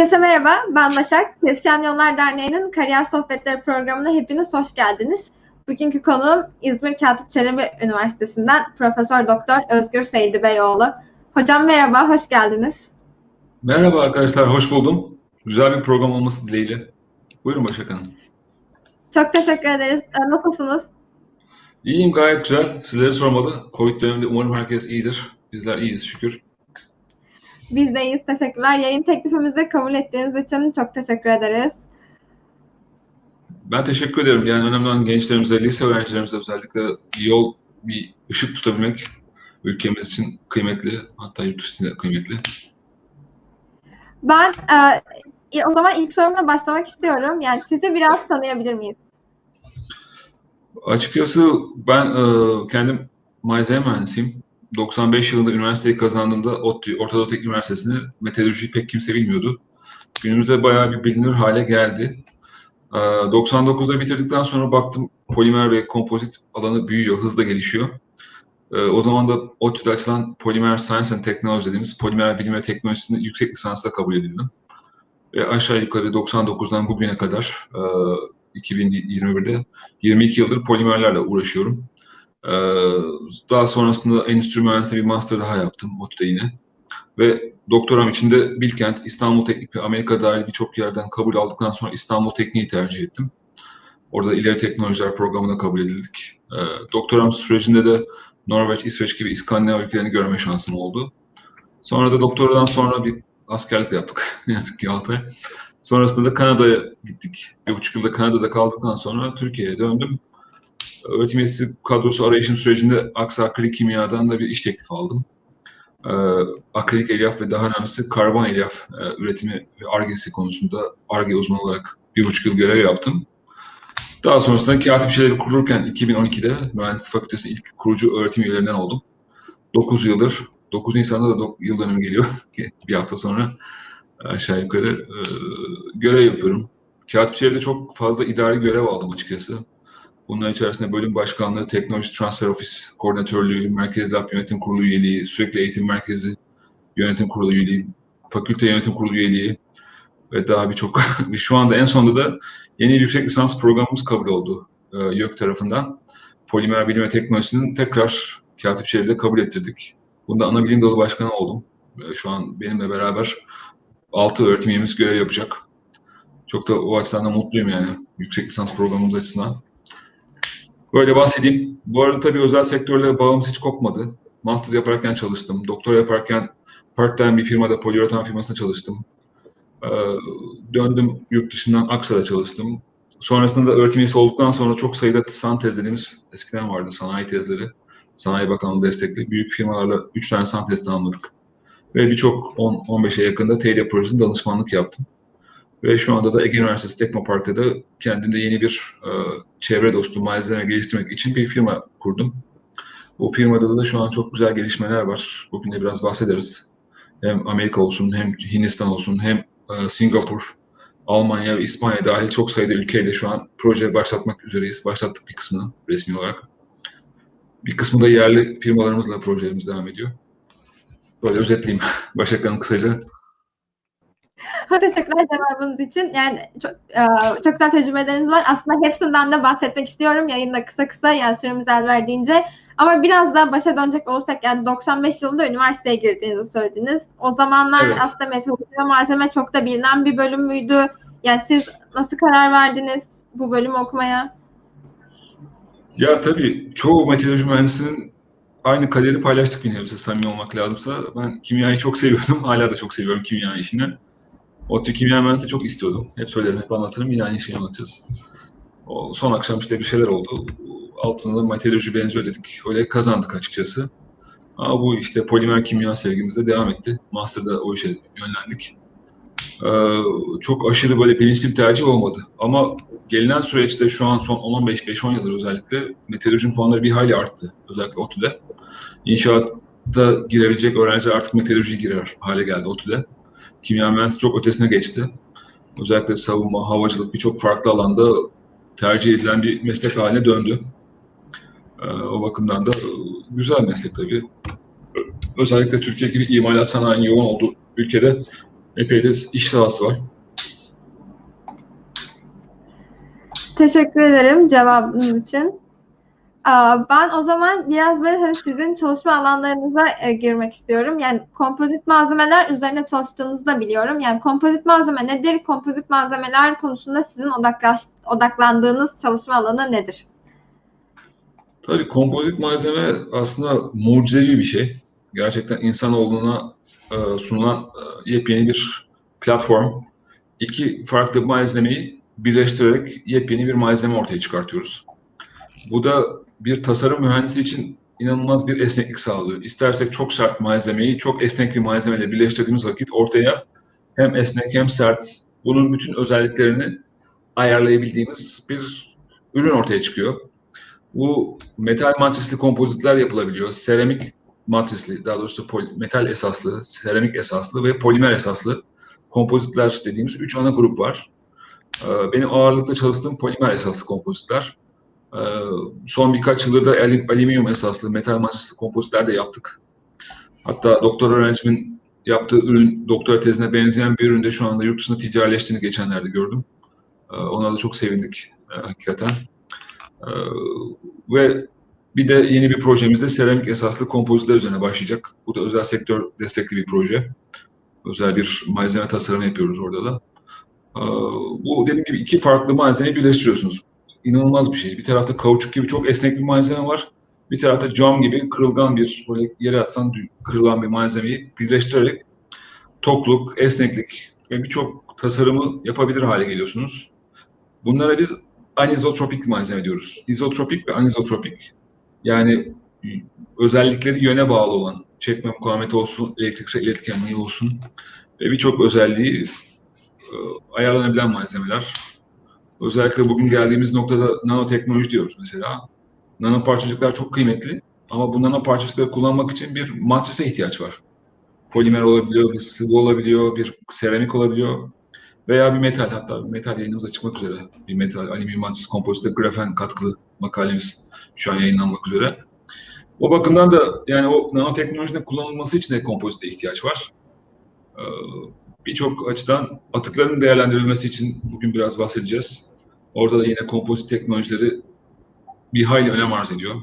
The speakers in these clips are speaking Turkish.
Herkese merhaba, ben Başak. Yollar Derneği'nin Kariyer Sohbetleri programına hepiniz hoş geldiniz. Bugünkü konuğum İzmir Katip Çelebi Üniversitesi'nden Profesör Doktor Özgür Seydi Beyoğlu. Hocam merhaba, hoş geldiniz. Merhaba arkadaşlar, hoş buldum. Güzel bir program olması dileğiyle. Buyurun Başak Hanım. Çok teşekkür ederiz. Ee, Nasılsınız? İyiyim, gayet güzel. Sizleri sormalı. Covid döneminde umarım herkes iyidir. Bizler iyiyiz şükür. Biz de iyiyiz, teşekkürler. Yayın teklifimizi kabul ettiğiniz için çok teşekkür ederiz. Ben teşekkür ederim. Yani önemli olan gençlerimize, lise öğrencilerimize özellikle bir yol, bir ışık tutabilmek ülkemiz için kıymetli. Hatta yurt dışı için de kıymetli. Ben e, o zaman ilk sorumla başlamak istiyorum. Yani sizi biraz tanıyabilir miyiz? Açıkçası ben e, kendim malzeme mühendisiyim. 95 yılında üniversiteyi kazandığımda ODTÜ, Orta Doğu Teknik Üniversitesi'nde meteorolojiyi pek kimse bilmiyordu. Günümüzde bayağı bir bilinir hale geldi. Ee, 99'da bitirdikten sonra baktım polimer ve kompozit alanı büyüyor, hızla gelişiyor. Ee, o zaman da ODTÜ'de açılan Polimer Science and Technology dediğimiz polimer bilim ve teknolojisini yüksek lisansla kabul edildim. Ve aşağı yukarı 99'dan bugüne kadar e, 2021'de 22 yıldır polimerlerle uğraşıyorum. Ee, daha sonrasında endüstri mühendisliği bir master daha yaptım ODTÜ'de yine. Ve doktoram için de Bilkent, İstanbul Teknik ve Amerika dahil birçok yerden kabul aldıktan sonra İstanbul Teknik'i tercih ettim. Orada ileri teknolojiler programına kabul edildik. Ee, doktoram sürecinde de Norveç, İsveç gibi İskandinav ülkelerini görme şansım oldu. Sonra da doktoradan sonra bir askerlik yaptık. ne yazık ki 6 ay. Sonrasında da Kanada'ya gittik. Bir buçuk yılda Kanada'da kaldıktan sonra Türkiye'ye döndüm öğretim üyesi kadrosu arayışım sürecinde Aksa Akrilik Kimya'dan da bir iş teklifi aldım. Ee, akrilik elyaf ve daha önemlisi karbon elyaf e, üretimi ve argesi konusunda arge uzmanı olarak bir buçuk yıl görev yaptım. Daha sonrasında Katip Şeyleri kurulurken 2012'de Mühendislik Fakültesi ilk kurucu öğretim üyelerinden oldum. 9 yıldır, 9 Nisan'da da yıl dönümü geliyor. bir hafta sonra aşağı yukarı e, görev yapıyorum. Katip Şeyleri'de çok fazla idari görev aldım açıkçası. Bunlar içerisinde bölüm başkanlığı, teknoloji transfer ofis koordinatörlüğü, merkez lab yönetim kurulu üyeliği, sürekli eğitim merkezi yönetim kurulu üyeliği, fakülte yönetim kurulu üyeliği ve daha birçok. Şu anda en sonunda da yeni yüksek lisans programımız kabul oldu e, YÖK tarafından. Polimer bilim ve teknolojisinin tekrar katip çevrede kabul ettirdik. Bunda ana bilim dalı başkanı oldum. E, şu an benimle beraber 6 öğretim üyemiz görev yapacak. Çok da o açıdan da mutluyum yani yüksek lisans programımız açısından. Böyle bahsedeyim. Bu arada tabii özel sektörle bağımız hiç kopmadı. Master yaparken çalıştım. Doktor yaparken part-time bir firmada, poliüretan firmasında çalıştım. Ee, döndüm yurt dışından Aksa'da çalıştım. Sonrasında da öğretim üyesi olduktan sonra çok sayıda san tez eskiden vardı sanayi tezleri. Sanayi Bakanlığı destekli büyük firmalarla 3 tane san tez tamamladık. Ve birçok 10-15'e yakında TEDA projesinde danışmanlık yaptım. Ve şu anda da Ege Üniversitesi Teknopark'ta da kendimde yeni bir e, çevre dostu malzeme geliştirmek için bir firma kurdum. Bu firmada da şu an çok güzel gelişmeler var. Bugün de biraz bahsederiz. Hem Amerika olsun, hem Hindistan olsun, hem e, Singapur, Almanya ve İspanya dahil çok sayıda ülkeyle şu an proje başlatmak üzereyiz. Başlattık bir kısmını resmi olarak. Bir kısmı da yerli firmalarımızla projelerimiz devam ediyor. Böyle özetleyeyim. Başak Hanım kısaca Teşekkürler cevabınız için. Yani çok, e, çok güzel tecrübeleriniz var. Aslında hepsinden de bahsetmek istiyorum yayında kısa kısa yani süremiz el verdiğince. Ama biraz da başa dönecek olursak yani 95 yılında üniversiteye girdiğinizi söylediniz. O zamanlar evet. aslında metalurji ve malzeme çok da bilinen bir bölüm müydü? Yani siz nasıl karar verdiniz bu bölümü okumaya? Ya tabii çoğu meteoroloji mühendisinin aynı kaderi paylaştık bir nebze samimi olmak lazımsa. Ben kimyayı çok seviyordum. Hala da çok seviyorum kimya işini. ODTÜ kimya mühendisliği çok istiyordum. Hep söylerim, hep anlatırım. Yine aynı şeyi anlatacağız. O son akşam işte bir şeyler oldu. Altında da meteoroloji benziyor dedik. Öyle kazandık açıkçası. Ama bu işte polimer kimya sevgimizde devam etti. Master'da o işe yönlendik. Ee, çok aşırı böyle bilinçli bir tercih olmadı. Ama gelinen süreçte şu an son 10-15, 5-10 yıldır özellikle meteoroloji puanları bir hayli arttı. Özellikle ODTÜ'de. İnşaatta girebilecek öğrenciler artık meteoroloji girer hale geldi ODTÜ'de kimya mühendisliği çok ötesine geçti. Özellikle savunma, havacılık birçok farklı alanda tercih edilen bir meslek haline döndü. Ee, o bakımdan da güzel meslek tabii. Özellikle Türkiye gibi imalat sanayinin yoğun olduğu ülkede epey de iş sahası var. Teşekkür ederim cevabınız için. Ben o zaman biraz böyle hani sizin çalışma alanlarınıza e, girmek istiyorum. Yani kompozit malzemeler üzerine çalıştığınızı da biliyorum. Yani kompozit malzeme nedir? Kompozit malzemeler konusunda sizin odaklaş, odaklandığınız çalışma alanı nedir? Tabii kompozit malzeme aslında mucizevi bir şey. Gerçekten insanoğluna e, sunulan e, yepyeni bir platform. İki farklı malzemeyi birleştirerek yepyeni bir malzeme ortaya çıkartıyoruz. Bu da bir tasarım mühendisi için inanılmaz bir esneklik sağlıyor. İstersek çok sert malzemeyi çok esnek bir malzemeyle birleştirdiğimiz vakit ortaya hem esnek hem sert bunun bütün özelliklerini ayarlayabildiğimiz bir ürün ortaya çıkıyor. Bu metal matrisli kompozitler yapılabiliyor. Seramik matrisli, daha doğrusu metal esaslı, seramik esaslı ve polimer esaslı kompozitler dediğimiz üç ana grup var. Ee, benim ağırlıkla çalıştığım polimer esaslı kompozitler. Ee, son birkaç yıldır da alüminyum esaslı, metal matrisli kompozitler de yaptık. Hatta doktor öğrencimin yaptığı ürün, doktora tezine benzeyen bir üründe şu anda yurt dışında ticarileştiğini geçenlerde gördüm. Ee, ona da çok sevindik e, hakikaten. Ve bir de yeni bir projemizde seramik esaslı kompozitler üzerine başlayacak. Bu da özel sektör destekli bir proje. Özel bir malzeme tasarımı yapıyoruz orada da. Bu dediğim gibi iki farklı malzemeyi birleştiriyorsunuz. İnanılmaz bir şey. Bir tarafta kauçuk gibi çok esnek bir malzeme var. Bir tarafta cam gibi kırılgan bir, böyle yere atsan kırılan bir malzemeyi birleştirerek tokluk, esneklik ve birçok tasarımı yapabilir hale geliyorsunuz. Bunlara biz anizotropik malzeme diyoruz. İzotropik ve anizotropik. Yani özellikleri yöne bağlı olan, çekme mukavemeti olsun, elektriksel iletkenliği olsun ve birçok özelliği e, ayarlanabilen malzemeler. Özellikle bugün geldiğimiz noktada nanoteknoloji diyoruz mesela. Nano parçacıklar çok kıymetli ama bu nano parçacıkları kullanmak için bir matrise ihtiyaç var. Polimer olabiliyor, bir sıvı olabiliyor, bir seramik olabiliyor veya bir metal hatta bir metal yayınımıza çıkmak üzere. Bir metal, alüminyum matris kompozite grafen katkılı makalemiz şu an yayınlanmak üzere. O bakımdan da yani o nanoteknolojinin kullanılması için de kompozite ihtiyaç var. Ee, Birçok açıdan atıkların değerlendirilmesi için bugün biraz bahsedeceğiz. Orada da yine kompozit teknolojileri bir hayli önem arz ediyor.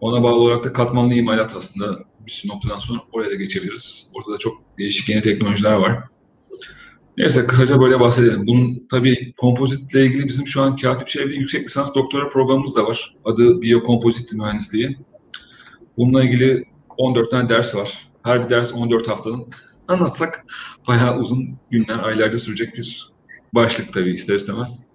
Ona bağlı olarak da katmanlı imalat aslında bir noktadan sonra oraya da geçebiliriz. Orada da çok değişik yeni teknolojiler var. Neyse kısaca böyle bahsedelim. Bunun tabii kompozitle ilgili bizim şu an Katip Çevre yüksek lisans doktora programımız da var. Adı Biyokompozit Mühendisliği. Bununla ilgili 14 tane ders var. Her bir ders 14 haftanın. Anlatsak bayağı uzun günler, aylarca sürecek bir başlık tabii ister istemez.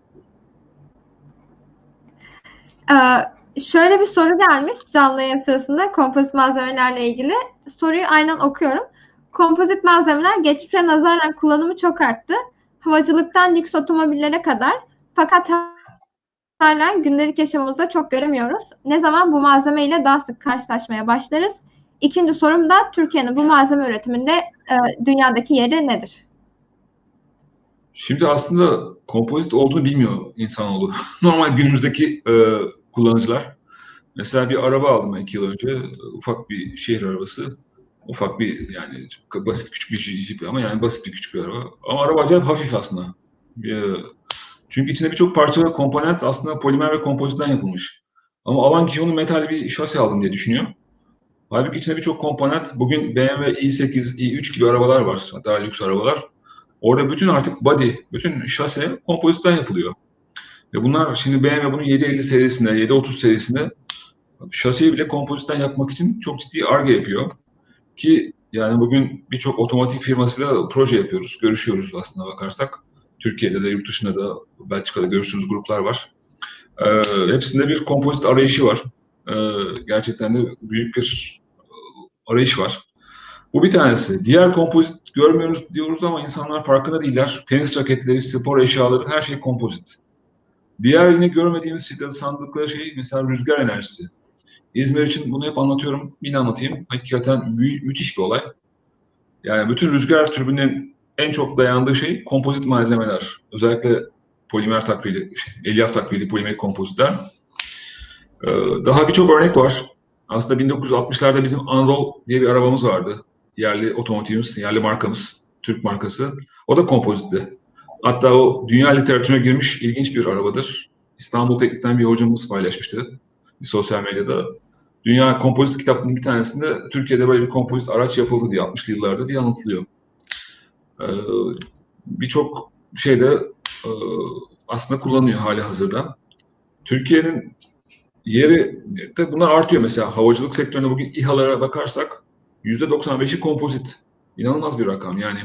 Ee, şöyle bir soru gelmiş canlı yayın sırasında kompozit malzemelerle ilgili. Soruyu aynen okuyorum. Kompozit malzemeler geçmişe nazaran kullanımı çok arttı. Havacılıktan lüks otomobillere kadar. Fakat hala gündelik yaşamımızda çok göremiyoruz. Ne zaman bu malzeme ile daha sık karşılaşmaya başlarız? İkinci sorum da Türkiye'nin bu malzeme üretiminde e, dünyadaki yeri nedir? Şimdi aslında kompozit olduğunu bilmiyor insanoğlu. Normal günümüzdeki e, kullanıcılar. Mesela bir araba aldım iki yıl önce. Ufak bir şehir arabası. Ufak bir yani basit küçük bir jip ama yani basit bir küçük bir araba. Ama araba acayip hafif aslında. Çünkü içinde birçok parça ve komponent aslında polimer ve kompozitten yapılmış. Ama alan kişi onu metal bir şasi aldım diye düşünüyor. Halbuki içinde birçok komponent, bugün BMW i8, i3 gibi arabalar var, daha lüks arabalar. Orada bütün artık body, bütün şase kompozitten yapılıyor. Ve bunlar şimdi BMW bunun 750 serisinde, 730 serisinde şasiyi bile kompozitten yapmak için çok ciddi arge yapıyor. Ki yani bugün birçok otomotiv firmasıyla proje yapıyoruz, görüşüyoruz aslında bakarsak. Türkiye'de de, yurt dışında da, Belçika'da görüştüğümüz gruplar var. Ee, hepsinde bir kompozit arayışı var. Ee, gerçekten de büyük bir arayış var. Bu bir tanesi. Diğer kompozit görmüyoruz diyoruz ama insanlar farkında değiller. Tenis raketleri, spor eşyaları her şey kompozit. Diğer yine görmediğimiz sandıkları şey mesela rüzgar enerjisi. İzmir için bunu hep anlatıyorum. Yine anlatayım. Hakikaten mü- müthiş bir olay. Yani bütün rüzgar türbünün en çok dayandığı şey kompozit malzemeler. Özellikle polimer takviyeli, elyaf takviyeli polimer kompozitler. Ee, daha birçok örnek var. Aslında 1960'larda bizim Anadolu diye bir arabamız vardı. Yerli otomotivimiz, yerli markamız. Türk markası. O da kompozitti. Hatta o dünya literatürüne girmiş ilginç bir arabadır. İstanbul Teknik'ten bir hocamız paylaşmıştı bir sosyal medyada. Dünya kompozit kitabının bir tanesinde Türkiye'de böyle bir kompozit araç yapıldı diye 60'lı yıllarda diye anlatılıyor. Ee, Birçok şeyde e, aslında kullanılıyor hali hazırda. Türkiye'nin yeri de bunlar artıyor mesela havacılık sektöründe bugün İHA'lara bakarsak %95'i kompozit. İnanılmaz bir rakam yani.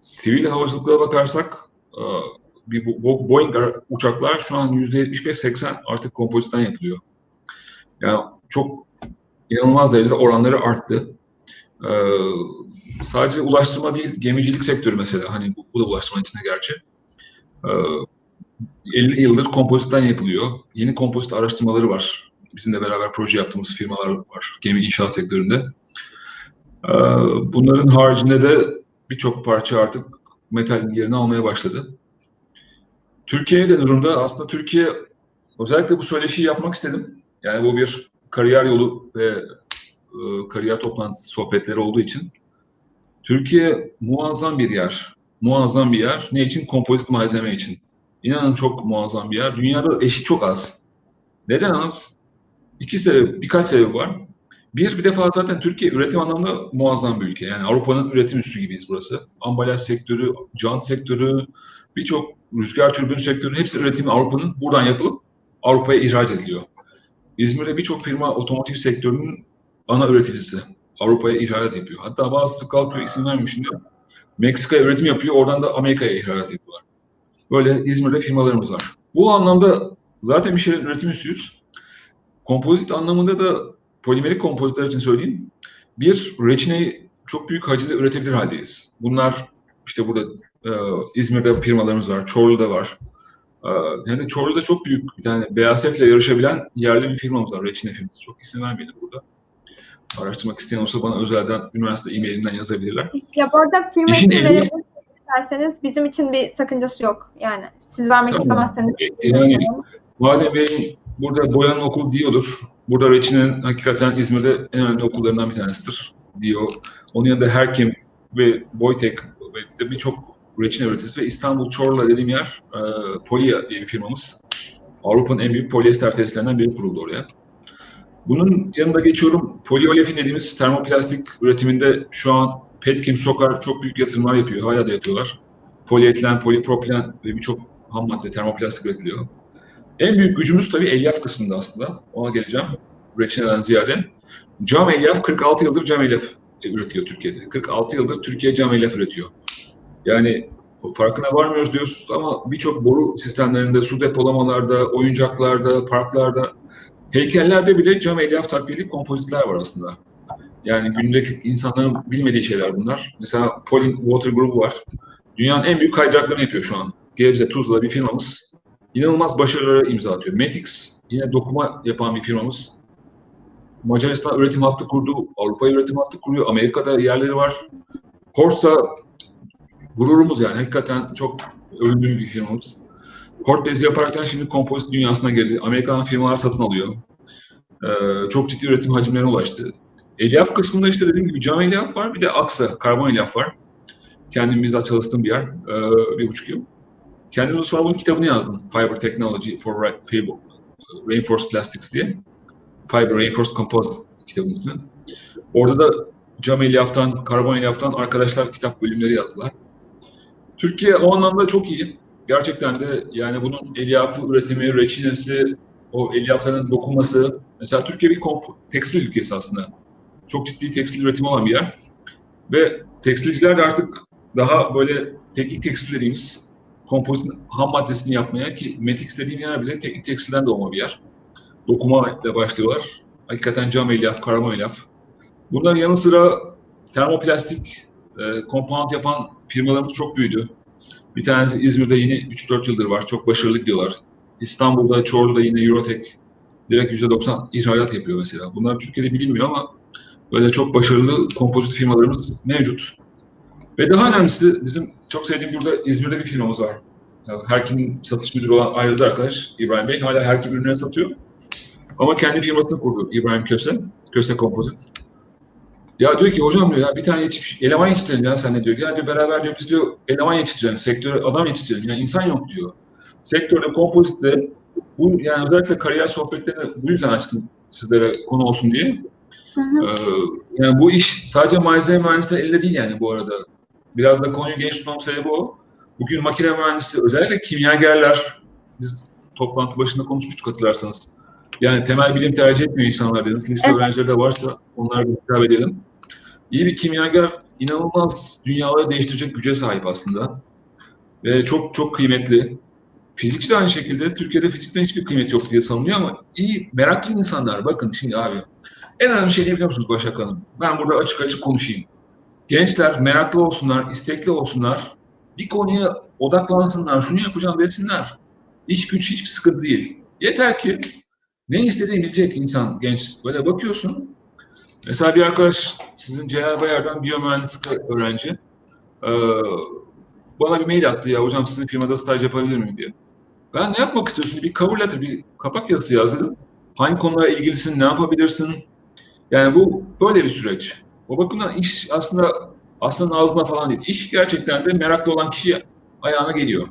Sivil havacılıklara bakarsak e, bir Boeing uçaklar şu an %75-80 artık kompozitten yapılıyor. Yani çok inanılmaz derecede oranları arttı. Ee, sadece ulaştırma değil, gemicilik sektörü mesela. Hani bu, bu da ulaştırmanın içinde gerçi. Ee, 50 yıldır kompozitten yapılıyor. Yeni kompozit araştırmaları var. Bizimle beraber proje yaptığımız firmalar var gemi inşaat sektöründe. Ee, bunların haricinde de birçok parça artık metal yerini almaya başladı. Türkiye'ye de durumda aslında Türkiye özellikle bu söyleşiyi yapmak istedim. Yani bu bir kariyer yolu ve e, kariyer toplantısı sohbetleri olduğu için Türkiye muazzam bir yer. Muazzam bir yer. Ne için? Kompozit malzeme için. İnanın çok muazzam bir yer. Dünyada eşi çok az. Neden az? İki sebep, birkaç sebep var. Bir, bir defa zaten Türkiye üretim anlamında muazzam bir ülke. Yani Avrupa'nın üretim üssü gibiyiz burası. Ambalaj sektörü, jant sektörü, birçok rüzgar türbün sektörü hepsi üretimi Avrupa'nın buradan yapılıp Avrupa'ya ihraç ediliyor. İzmir'de birçok firma otomotiv sektörünün ana üreticisi. Avrupa'ya ihracat yapıyor. Hatta bazısı kalkıyor isim vermiyor şimdi. Meksika'ya üretim yapıyor, oradan da Amerika'ya ihracat yapıyorlar. Böyle İzmir'de firmalarımız var. Bu anlamda zaten bir şeyler üretim üssüyüz. Kompozit anlamında da polimerik kompozitler için söyleyeyim. Bir, reçineyi çok büyük hacimde üretebilir haldeyiz. Bunlar işte burada e, İzmir'de firmalarımız var, Çorlu'da var. E, hem de Çorlu'da çok büyük bir tane BASF ile yarışabilen yerli bir firmamız var, reçine firması. Çok isim vermeyelim burada. Araştırmak isteyen olsa bana özelden üniversite e-mailinden yazabilirler. Ya bu arada firma İşin verebilirsiniz isterseniz bizim için bir sakıncası yok. Yani siz vermek tamam. istemezseniz. E, yani madem benim burada Boyan'ın okul diyordur. Burada Reçine'nin hakikaten İzmir'de en önemli okullarından bir tanesidir diyor. Onun yanında Herkim ve Boytek ve birçok reçine üreticisi ve İstanbul Çorlu dediğim yer e, Polia diye bir firmamız. Avrupa'nın en büyük polyester tesislerinden biri kuruldu oraya. Bunun yanında geçiyorum. Poliolefin dediğimiz termoplastik üretiminde şu an Petkim, Sokar çok büyük yatırımlar yapıyor. Hala da yapıyorlar. Polietilen, polipropilen ve birçok ham madde termoplastik üretiliyor. En büyük gücümüz tabii elyaf kısmında aslında. Ona geleceğim. Reçineden ziyade. Cam elyaf 46 yıldır cam elyaf üretiyor Türkiye'de. 46 yıldır Türkiye cam elyaf üretiyor. Yani farkına varmıyoruz diyorsunuz ama birçok boru sistemlerinde, su depolamalarda, oyuncaklarda, parklarda, heykellerde bile cam elyaf takviyeli kompozitler var aslında. Yani günlük insanların bilmediği şeyler bunlar. Mesela Polin Water grubu var. Dünyanın en büyük kaydıraklarını yapıyor şu an. Gebze, Tuzla bir firmamız. İnanılmaz başarılara imza atıyor. Metix yine dokuma yapan bir firmamız. Macaristan üretim hattı kurdu. Avrupa üretim hattı kuruyor. Amerika'da yerleri var. Korsa gururumuz yani. Hakikaten çok övündüğüm bir firmamız. Kort bezi yaparken şimdi kompozit dünyasına girdi. Amerikan firmalar satın alıyor. Ee, çok ciddi üretim hacimlerine ulaştı. Elyaf kısmında işte dediğim gibi cam elyaf var. Bir de aksa, karbon elyaf var. Kendim bizzat çalıştığım bir yer. Ee, bir buçuk yıl. Kendim sonra bunun kitabını yazdım. Fiber Technology for Reinforced Plastics diye. Fiber Reinforced Composite kitabın ismi. Orada da cam elyaftan, karbon elyaftan arkadaşlar kitap bölümleri yazdılar. Türkiye o anlamda çok iyi. Gerçekten de yani bunun elyafı üretimi, reçinesi, o elyafların dokunması. Mesela Türkiye bir tekstil ülkesi aslında. Çok ciddi tekstil üretimi olan bir yer. Ve tekstilciler de artık daha böyle teknik tekstil dediğimiz kompozit ham maddesini yapmaya ki Metix dediğim yer bile teknik tekstilden doğma bir yer. Dokuma ile başlıyorlar. Hakikaten cam elyaf, karama elyaf. Bunların yanı sıra termoplastik e, komponent yapan firmalarımız çok büyüdü. Bir tanesi İzmir'de yine 3-4 yıldır var. Çok başarılı gidiyorlar. İstanbul'da, Çorlu'da yine Eurotek direkt %90 ihracat yapıyor mesela. Bunlar Türkiye'de bilinmiyor ama böyle çok başarılı kompozit firmalarımız mevcut. Ve daha önemlisi bizim çok sevdiğim burada İzmir'de bir firmamız var. Herkim'in satış müdürü olan ayrıldı arkadaş İbrahim Bey. Hala Herkim ürünleri satıyor. Ama kendi firmasını kurdu İbrahim Köse. Köse Kompozit. Ya diyor ki hocam diyor ya bir tane yetişmiş eleman yetiştirelim ya sen ne diyor. Gel diyor beraber diyor biz diyor eleman yetiştirelim. Sektöre adam yetiştirelim. Yani insan yok diyor. Sektörde kompozitte bu yani özellikle kariyer sohbetlerini bu yüzden açtım sizlere konu olsun diye. Hı hı. Ee, yani bu iş sadece malzeme mühendisleri elde değil yani bu arada. Biraz da konuyu genç tutmam sebebi o. Bugün makine mühendisliği, özellikle kimyagerler, biz toplantı başında konuşmuştuk hatırlarsanız. Yani temel bilim tercih etmiyor insanlar dediniz. Lise Evet. öğrencileri de varsa onlara bir hitap edelim. İyi bir kimyager inanılmaz dünyaları değiştirecek güce sahip aslında. Ve çok çok kıymetli. Fizikçi de aynı şekilde. Türkiye'de fizikten hiçbir kıymet yok diye sanılıyor ama iyi, meraklı insanlar. Bakın şimdi abi. En önemli şey ne biliyor musunuz Başak Hanım? Ben burada açık açık konuşayım. Gençler meraklı olsunlar, istekli olsunlar. Bir konuya odaklansınlar, şunu yapacağım desinler. İş güç hiçbir sıkıntı değil. Yeter ki ne istediğini bilecek insan genç. Böyle bakıyorsun. Mesela bir arkadaş sizin Celal Bayar'dan biyomühendislik öğrenci. Ee, bana bir mail attı ya hocam sizin firmada staj yapabilir miyim diye. Ben ne yapmak istiyorsun? Bir cover letter, bir kapak yazısı yazdım. Hangi konulara ilgilisin, ne yapabilirsin? Yani bu böyle bir süreç. O bakımdan iş aslında aslında ağzına falan değil. İş gerçekten de meraklı olan kişi ayağına geliyor.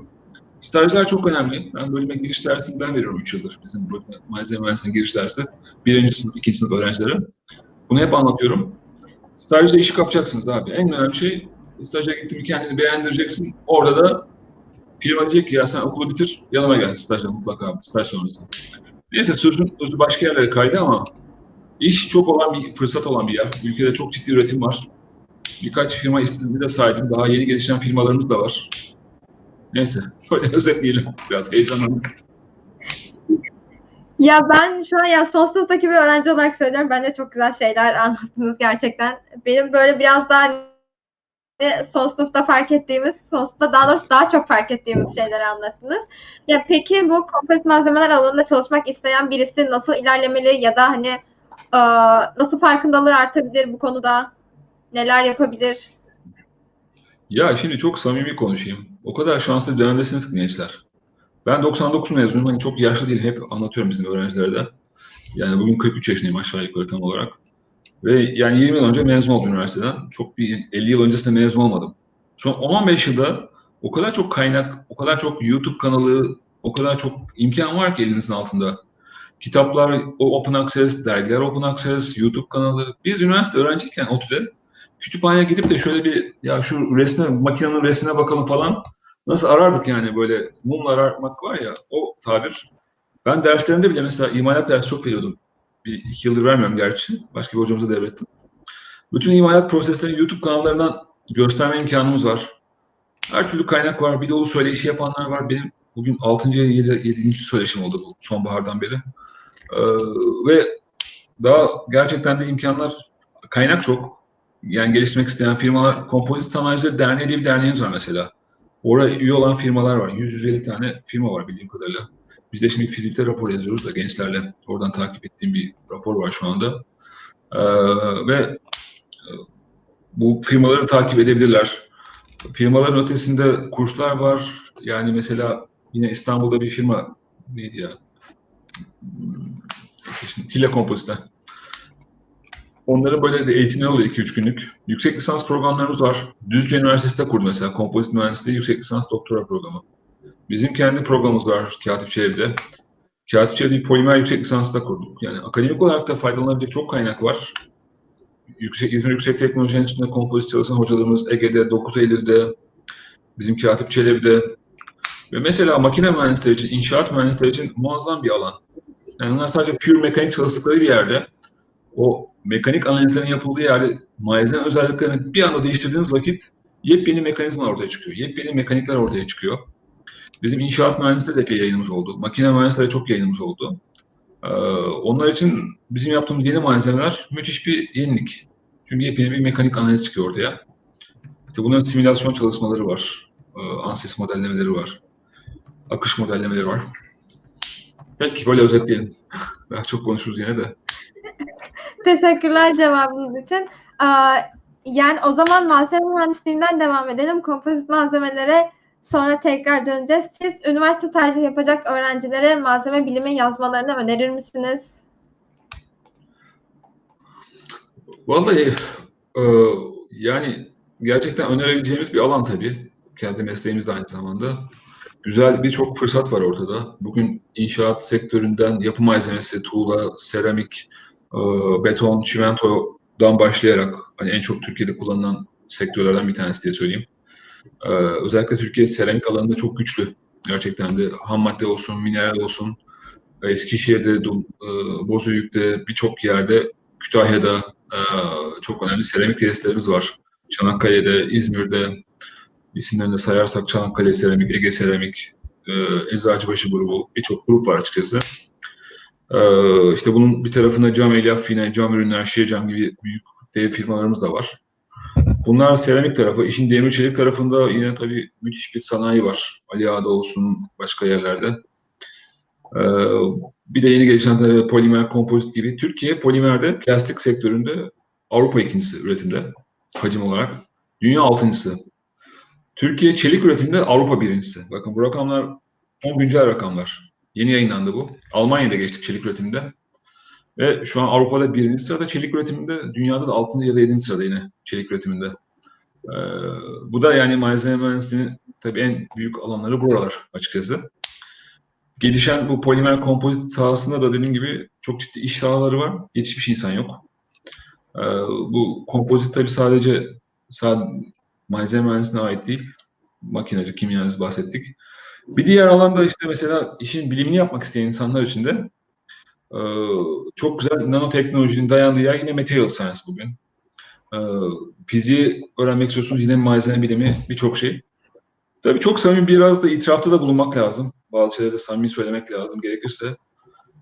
Stajlar çok önemli. Ben bölüme giriş dersini ben veriyorum 3 yıldır. Bizim bölüme, malzeme mühendisliğine giriş dersi. Birinci sınıf, ikinci sınıf öğrencilere. Bunu hep anlatıyorum. Stajda işi kapacaksınız abi. En önemli şey staja gittin mi kendini beğendireceksin. Orada da firma diyecek ki ya sen okulu bitir yanıma gel stajda mutlaka staj sonrası. Neyse sözün özü başka yerlere kaydı ama iş çok olan bir fırsat olan bir yer. Ülkede çok ciddi üretim var. Birkaç firma ismini de saydım. Daha yeni gelişen firmalarımız da var. Neyse. Böyle özetleyelim. Biraz heyecanlandık. Ya ben şu an ya son sınıftaki bir öğrenci olarak söylüyorum. Bence çok güzel şeyler anlattınız gerçekten. Benim böyle biraz daha hani son sınıfta fark ettiğimiz, son sınıfta daha doğrusu daha çok fark ettiğimiz şeyleri anlattınız. Ya peki bu kompozit malzemeler alanında çalışmak isteyen birisi nasıl ilerlemeli ya da hani nasıl farkındalığı artabilir bu konuda? Neler yapabilir? Ya şimdi çok samimi konuşayım. O kadar şanslı bir dönemdesiniz ki gençler. Ben 99 mezunuyum. Hani çok yaşlı değil. Hep anlatıyorum bizim öğrencilere de. Yani bugün 43 yaşındayım aşağı yukarı tam olarak. Ve yani 20 yıl önce mezun oldum üniversiteden. Çok bir 50 yıl öncesinde mezun olmadım. Son 10-15 yılda o kadar çok kaynak, o kadar çok YouTube kanalı, o kadar çok imkan var ki elinizin altında. Kitaplar, o Open Access, dergiler Open Access, YouTube kanalı. Biz üniversite öğrenciyken ODTÜ'de kütüphaneye gidip de şöyle bir ya şu resme, makinenin resmine bakalım falan nasıl arardık yani böyle mumla aramak var ya o tabir. Ben derslerimde bile mesela imalat dersi çok veriyordum. Bir iki yıldır vermiyorum gerçi. Başka bir hocamıza devrettim. Bütün imalat proseslerini YouTube kanallarından gösterme imkanımız var. Her türlü kaynak var. Bir dolu söyleşi yapanlar var. Benim bugün 6. 7. 7. söyleşim oldu bu sonbahardan beri. Ee, ve daha gerçekten de imkanlar, kaynak çok. Yani geliştirmek isteyen firmalar, Kompozit Sanayicileri Derneği diye bir derneğimiz var mesela. Oraya üye olan firmalar var. 100-150 tane firma var bildiğim kadarıyla. Biz de şimdi fizikte rapor yazıyoruz da gençlerle. Oradan takip ettiğim bir rapor var şu anda. Ee, ve e, bu firmaları takip edebilirler. Firmaların ötesinde kurslar var. Yani mesela yine İstanbul'da bir firma neydi ya? Şimdi, Tile Kompozit'ten. Onların böyle de eğitimleri oluyor 2-3 günlük. Yüksek lisans programlarımız var. Düzce Üniversitesi'nde kurdu mesela kompozit mühendisliği yüksek lisans doktora programı. Bizim kendi programımız var Katip Çevre'de. Katip Çevre'de bir polimer yüksek lisansı da kurduk. Yani akademik olarak da faydalanabilecek çok kaynak var. Yüksek, İzmir Yüksek Teknoloji Enstitüsü'nde kompozit çalışan hocalarımız Ege'de, 9 Eylül'de, bizim Katip Çelebi'de ve mesela makine mühendisleri için, inşaat mühendisleri için muazzam bir alan. Yani onlar sadece pure mekanik çalıştıkları bir yerde o mekanik analizlerin yapıldığı yerde malzeme özelliklerini bir anda değiştirdiğiniz vakit yepyeni mekanizma ortaya çıkıyor. Yepyeni mekanikler ortaya çıkıyor. Bizim inşaat mühendisleri de epey yayınımız oldu. Makine mühendisleri çok yayınımız oldu. Ee, onlar için bizim yaptığımız yeni malzemeler müthiş bir yenilik. Çünkü yepyeni bir mekanik analiz çıkıyor ortaya. İşte bunların simülasyon çalışmaları var. Ee, ANSYS modellemeleri var. Akış modellemeleri var. Peki böyle özetleyelim. Daha çok konuşuruz yine de. Teşekkürler cevabınız için. Aa, yani o zaman malzeme mühendisliğinden devam edelim. Kompozit malzemelere sonra tekrar döneceğiz. Siz üniversite tercih yapacak öğrencilere malzeme bilimi yazmalarını önerir misiniz? Vallahi Ee, yani gerçekten önerebileceğimiz bir alan tabii. Kendi mesleğimiz de aynı zamanda. Güzel birçok fırsat var ortada. Bugün inşaat sektöründen yapı malzemesi, tuğla, seramik, e, beton, çimentodan başlayarak hani en çok Türkiye'de kullanılan sektörlerden bir tanesi diye söyleyeyim. Ee, özellikle Türkiye seramik alanında çok güçlü. Gerçekten de ham madde olsun, mineral olsun, Eskişehir'de, e, Bozüyük'te, birçok yerde, Kütahya'da e, çok önemli seramik tesislerimiz var. Çanakkale'de, İzmir'de, isimlerini sayarsak Çanakkale Seramik, Ege Seramik, e, Eczacıbaşı grubu, birçok grup var açıkçası. E, işte bunun bir tarafında cam elyaf yine cam ürünler, şişe cam gibi büyük dev firmalarımız da var. Bunlar seramik tarafı. İşin demir çelik tarafında yine tabii müthiş bir sanayi var. Ali Ağa'da olsun, başka yerlerde. Ee, bir de yeni gelişen polimer, kompozit gibi. Türkiye polimerde plastik sektöründe Avrupa ikincisi üretimde hacim olarak. Dünya altıncısı. Türkiye çelik üretiminde Avrupa birincisi. Bakın bu rakamlar son güncel rakamlar. Yeni yayınlandı bu. Almanya'da geçtik çelik üretiminde. Ve şu an Avrupa'da birinci sırada çelik üretiminde, dünyada da altıncı ya da yedinci sırada yine çelik üretiminde. Ee, bu da yani malzeme mühendisliğinin tabii en büyük alanları buralar açıkçası. Gelişen bu polimer kompozit sahasında da dediğim gibi çok ciddi iş sahaları var. Yetişmiş insan yok. Ee, bu kompozit tabii sadece, sadece malzeme mühendisliğine ait değil. Makinacı, kimyacı bahsettik. Bir diğer alanda işte mesela işin bilimini yapmak isteyen insanlar için de e, çok güzel nanoteknolojinin dayandığı yer yine material science bugün. E, fiziği öğrenmek istiyorsunuz yine malzeme bilimi birçok şey. Tabii çok samimi biraz da itirafta da bulunmak lazım. Bazı şeyleri samimi söylemek lazım gerekirse.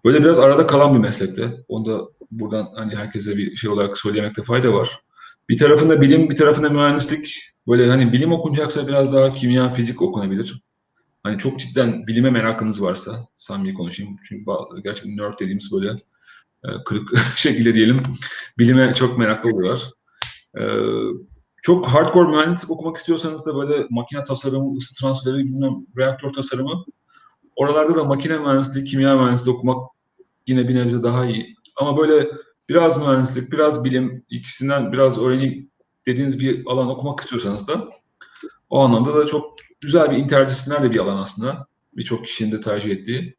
Böyle biraz arada kalan bir meslekte. Onu da buradan hani herkese bir şey olarak söylemekte fayda var. Bir tarafında bilim, bir tarafında mühendislik. Böyle hani bilim okunacaksa biraz daha kimya, fizik okunabilir. Hani çok cidden bilime merakınız varsa, samimi konuşayım. Çünkü bazıları gerçekten nerd dediğimiz böyle e, kırık şekilde diyelim. Bilime çok meraklı oluyorlar. E, çok hardcore mühendislik okumak istiyorsanız da böyle makine tasarımı, ısı transferi, bilmem, reaktör tasarımı. Oralarda da makine mühendisliği, kimya mühendisliği okumak yine bir nebze daha iyi. Ama böyle biraz mühendislik, biraz bilim, ikisinden biraz öğreneyim dediğiniz bir alan okumak istiyorsanız da o anlamda da çok güzel bir interdisipliner de bir alan aslında. Birçok kişinin de tercih ettiği.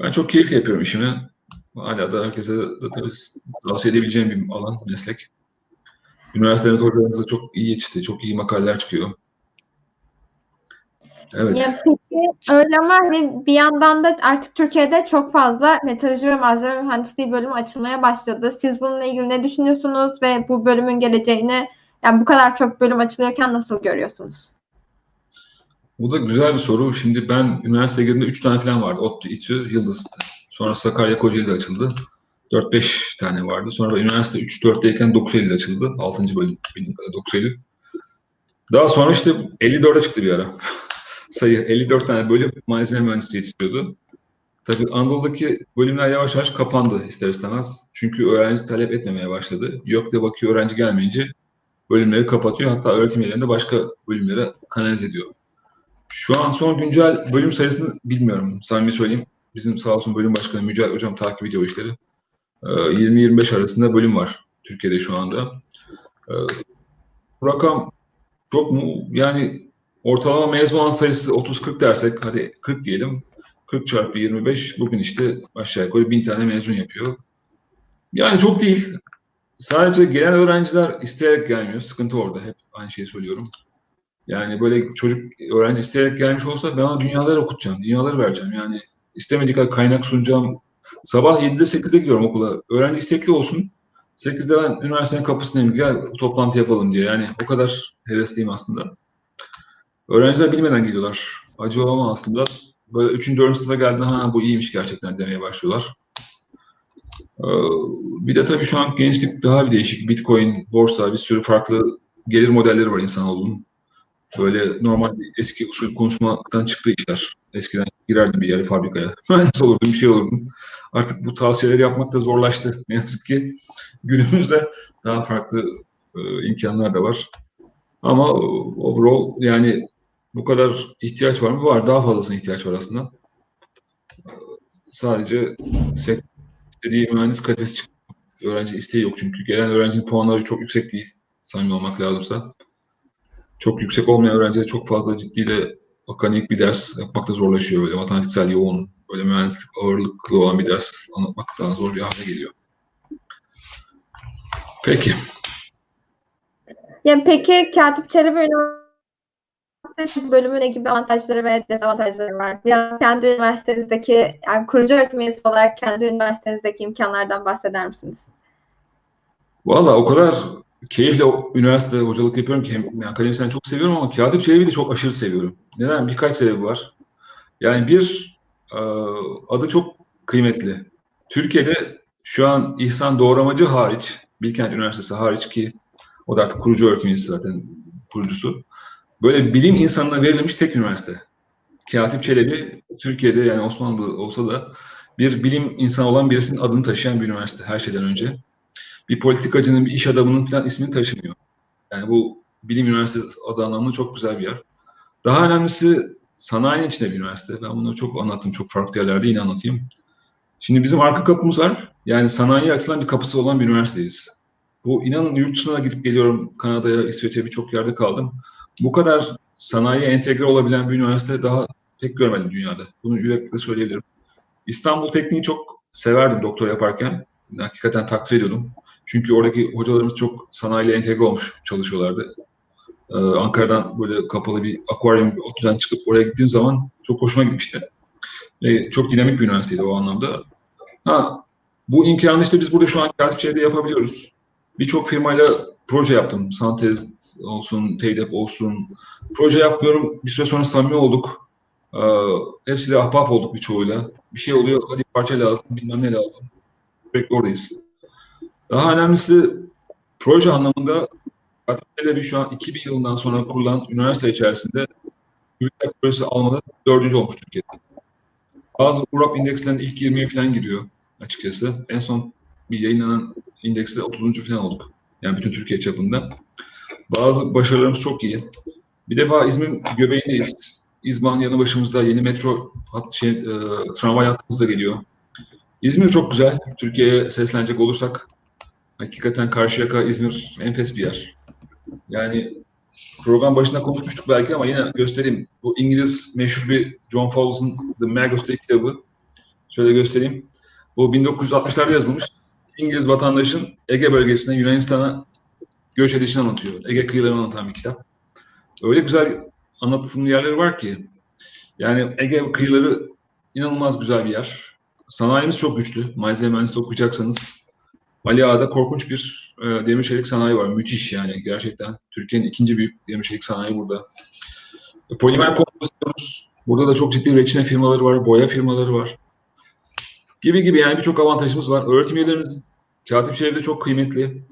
Ben çok keyifli yapıyorum işimi. Hala da herkese de tabii tavsiye edebileceğim bir alan, meslek. Üniversitelerimiz hocalarımız çok iyi yetişti. Çok iyi makaleler çıkıyor. Evet. Ya peki öyle ama hani bir yandan da artık Türkiye'de çok fazla metalurji ve malzeme mühendisliği bölümü açılmaya başladı. Siz bununla ilgili ne düşünüyorsunuz ve bu bölümün geleceğini yani bu kadar çok bölüm açılıyorken nasıl görüyorsunuz? Bu da güzel bir soru. Şimdi ben üniversiteye girdiğimde 3 tane falan vardı. ODTÜ, İTÜ, Yıldız. Sonra Sakarya Kocaeli'de açıldı. 4-5 tane vardı. Sonra üniversite 3-4'teyken 9 Eylül açıldı. 6. bölüm 9 Eylül. Daha sonra işte 54'e çıktı bir ara. Sayı 54 tane bölüm malzeme mühendisliği yetiştiriyordu. Tabii Anadolu'daki bölümler yavaş yavaş kapandı ister istemez. Çünkü öğrenci talep etmemeye başladı. Yok de bakıyor öğrenci gelmeyince bölümleri kapatıyor. Hatta öğretim üyelerinde başka bölümlere kanalize ediyor. Şu an son güncel bölüm sayısını bilmiyorum. Samimi söyleyeyim. Bizim sağ olsun bölüm başkanı Mücahit Hocam takip ediyor işleri. 20-25 ee, arasında bölüm var Türkiye'de şu anda. Ee, bu rakam çok mu? Yani ortalama mezun olan sayısı 30-40 dersek, hadi 40 diyelim. 40 çarpı 25 bugün işte aşağı yukarı 1000 tane mezun yapıyor. Yani çok değil. Sadece gelen öğrenciler isteyerek gelmiyor. Sıkıntı orada. Hep aynı şeyi söylüyorum. Yani böyle çocuk öğrenci isteyerek gelmiş olsa ben ona dünyaları okutacağım, dünyaları vereceğim. Yani istemediği kaynak sunacağım. Sabah 7'de 8'de gidiyorum okula. Öğrenci istekli olsun. 8'de ben üniversitenin kapısındayım. Gel toplantı yapalım diye. Yani o kadar hevesliyim aslında. Öğrenciler bilmeden geliyorlar. Acı olama aslında. Böyle 3. 4. sınıfa geldiğinde ha bu iyiymiş gerçekten demeye başlıyorlar. Ee, bir de tabii şu an gençlik daha bir değişik. Bitcoin, borsa, bir sürü farklı gelir modelleri var insanoğlunun. Böyle normal eski usul konuşmaktan çıktı işler. Eskiden girerdim bir yere fabrikaya. Mühendis olurdum, bir şey olurdum. Artık bu tavsiyeleri yapmak da zorlaştı. Ne yazık ki günümüzde daha farklı e, imkanlar da var. Ama overall yani bu kadar ihtiyaç var mı? Var. Daha fazlasına ihtiyaç var aslında. Sadece istediği mühendis kalitesi çıkıyor. Öğrenci isteği yok çünkü. Gelen öğrencinin puanları çok yüksek değil. samimi olmak lazımsa. Çok yüksek olmayan öğrenciler çok fazla ciddi de akademik bir ders yapmakta zorlaşıyor. Böyle matematiksel yoğun, böyle mühendislik ağırlıklı olan bir ders anlatmak daha zor bir hale geliyor. Peki. Yani peki Katip Çelebi Üniversitesi bölümüne gibi avantajları ve dezavantajları var. Biraz kendi üniversitenizdeki, yani kurucu öğretim üyesi olarak kendi üniversitenizdeki imkanlardan bahseder misiniz? Valla o kadar keyifle üniversite hocalık yapıyorum ki hem akademisyen çok seviyorum ama Katip Çelebi'yi de çok aşırı seviyorum. Neden? Birkaç sebebi var. Yani bir, e, adı çok kıymetli. Türkiye'de şu an İhsan Doğramacı hariç, Bilkent Üniversitesi hariç ki o da artık kurucu öğretim üyesi zaten kurucusu. Böyle bilim insanına verilmiş tek üniversite. Katip Çelebi Türkiye'de yani Osmanlı olsa da bir bilim insanı olan birisinin adını taşıyan bir üniversite her şeyden önce bir politikacının, bir iş adamının falan ismini taşımıyor. Yani bu bilim üniversitesi adı anlamında çok güzel bir yer. Daha önemlisi sanayinin içinde bir üniversite. Ben bunu çok anlattım, çok farklı yerlerde yine anlatayım. Şimdi bizim arka kapımız var. Yani sanayiye açılan bir kapısı olan bir üniversiteyiz. Bu inanın yurt dışına gidip geliyorum. Kanada'ya, İsveç'e birçok yerde kaldım. Bu kadar sanayiye entegre olabilen bir üniversite daha pek görmedim dünyada. Bunu yürekle söyleyebilirim. İstanbul Tekniği çok severdim doktor yaparken. Hakikaten takdir ediyordum. Çünkü oradaki hocalarımız çok sanayiyle entegre olmuş çalışıyorlardı. Ee, Ankara'dan böyle kapalı bir akvaryum bir otelden çıkıp oraya gittiğim zaman çok hoşuma gitmişti. Ve çok dinamik bir üniversiteydi o anlamda. Ha, bu imkanı işte biz burada şu an Katipçe'de yapabiliyoruz. Birçok firmayla proje yaptım. Santez olsun, Teydep olsun. Proje yapmıyorum. Bir süre sonra samimi olduk. Ee, hepsiyle ahbap olduk birçoğuyla. Bir şey oluyor, hadi parça lazım, bilmem ne lazım. Sürekli oradayız. Daha önemlisi proje anlamında Atilla şu an 2000 yılından sonra kurulan üniversite içerisinde Gültepe Projesi almada dördüncü olmuş Türkiye'de. Bazı URAP indekslerinin ilk 20'ye falan giriyor açıkçası. En son bir yayınlanan indekste 30. falan olduk. Yani bütün Türkiye çapında. Bazı başarılarımız çok iyi. Bir defa İzmir'in göbeğindeyiz. İzban yanı başımızda yeni metro hat, şey, e, tramvay hattımız da geliyor. İzmir çok güzel. Türkiye'ye seslenecek olursak hakikaten Karşıyaka, İzmir enfes bir yer. Yani program başında konuşmuştuk belki ama yine göstereyim. Bu İngiliz meşhur bir John Fowles'ın The Magos'ta kitabı. Şöyle göstereyim. Bu 1960'larda yazılmış. İngiliz vatandaşın Ege bölgesine Yunanistan'a göç edişini anlatıyor. Ege kıyılarını anlatan bir kitap. Öyle güzel anlatım yerleri var ki. Yani Ege kıyıları inanılmaz güzel bir yer. Sanayimiz çok güçlü. Malzeme mühendisliği okuyacaksanız Ali Ağa'da korkunç bir e, demir çelik sanayi var. Müthiş yani gerçekten. Türkiye'nin ikinci büyük demir çelik sanayi burada. Polimer kompozisyonuz. Burada da çok ciddi reçine firmaları var, boya firmaları var. Gibi gibi yani birçok avantajımız var. Öğretim üyelerimiz katip çevrede çok kıymetli.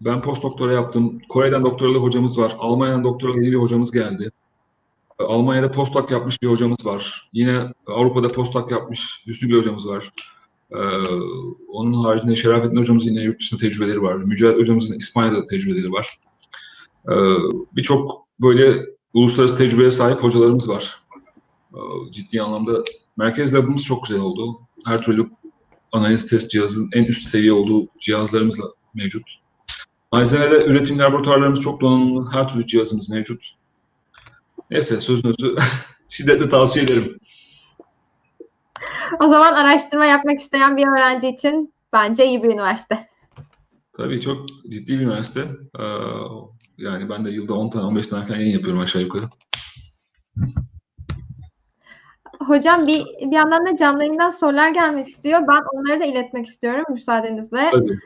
Ben post doktora yaptım. Kore'den doktoralı hocamız var. Almanya'dan doktoralı yeni bir hocamız geldi. Almanya'da postdoc yapmış bir hocamız var. Yine Avrupa'da postdoc yapmış Hüsnü bir hocamız var. Ee, onun haricinde Şerafettin hocamızın yine yurt dışında tecrübeleri var. Mücahit hocamızın İspanya'da tecrübeleri var. Ee, Birçok böyle uluslararası tecrübeye sahip hocalarımız var. Ee, ciddi anlamda merkez labımız çok güzel oldu. Her türlü analiz test cihazının en üst seviye olduğu cihazlarımızla mevcut. Malzemede üretim laboratuvarlarımız çok donanımlı. Her türlü cihazımız mevcut. Neyse sözün özü şiddetle tavsiye ederim. O zaman araştırma yapmak isteyen bir öğrenci için bence iyi bir üniversite. Tabii çok ciddi bir üniversite. Ee, yani ben de yılda 10 tane 15 tane falan yayın yapıyorum aşağı yukarı. Hocam bir, bir yandan da canlı yayından sorular gelmek istiyor. Ben onları da iletmek istiyorum müsaadenizle. Tabii.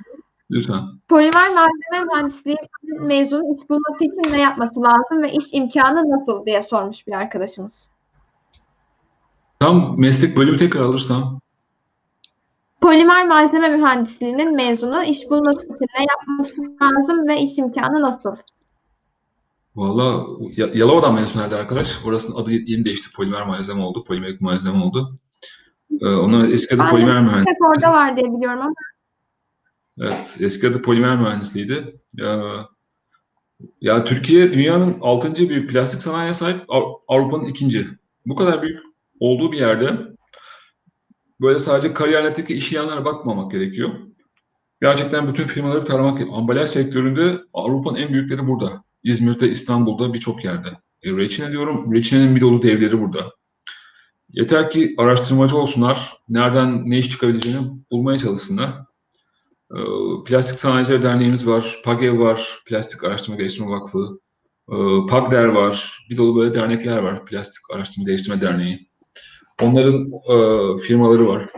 Lütfen. Polimer malzeme mühendisliği mezunu iş bulması için ne yapması lazım ve iş imkanı nasıl diye sormuş bir arkadaşımız. Tam meslek bölümü tekrar alırsam. Polimer malzeme mühendisliğinin mezunu iş bulması için ne yapması lazım ve iş imkanı nasıl? Valla Ya- Yalova'dan mezun arkadaş. Orasının adı yeni değişti. Polimer malzeme oldu. Polimerik malzeme oldu. Ee, onlar eski adı Ben de polimer mühendisliği. Orada var diye biliyorum ama Evet, eski adı polimer mühendisliğiydi. Ya, ya Türkiye dünyanın 6. büyük plastik sanayiye sahip, Av- Avrupa'nın ikinci. Bu kadar büyük olduğu bir yerde böyle sadece kariyer netteki iş ilanlarına bakmamak gerekiyor. Gerçekten bütün firmaları taramak Ambalaj sektöründe Avrupa'nın en büyükleri burada. İzmir'de, İstanbul'da birçok yerde. E, Reçine diyorum, Reçine'nin bir dolu devleri burada. Yeter ki araştırmacı olsunlar, nereden ne iş çıkabileceğini bulmaya çalışsınlar. E, Plastik Sanayiciler Derneğimiz var, PAGEV var, Plastik Araştırma Geliştirme Vakfı, e, PAGDER var, bir dolu böyle dernekler var, Plastik Araştırma Geliştirme Derneği. Onların e, firmaları var.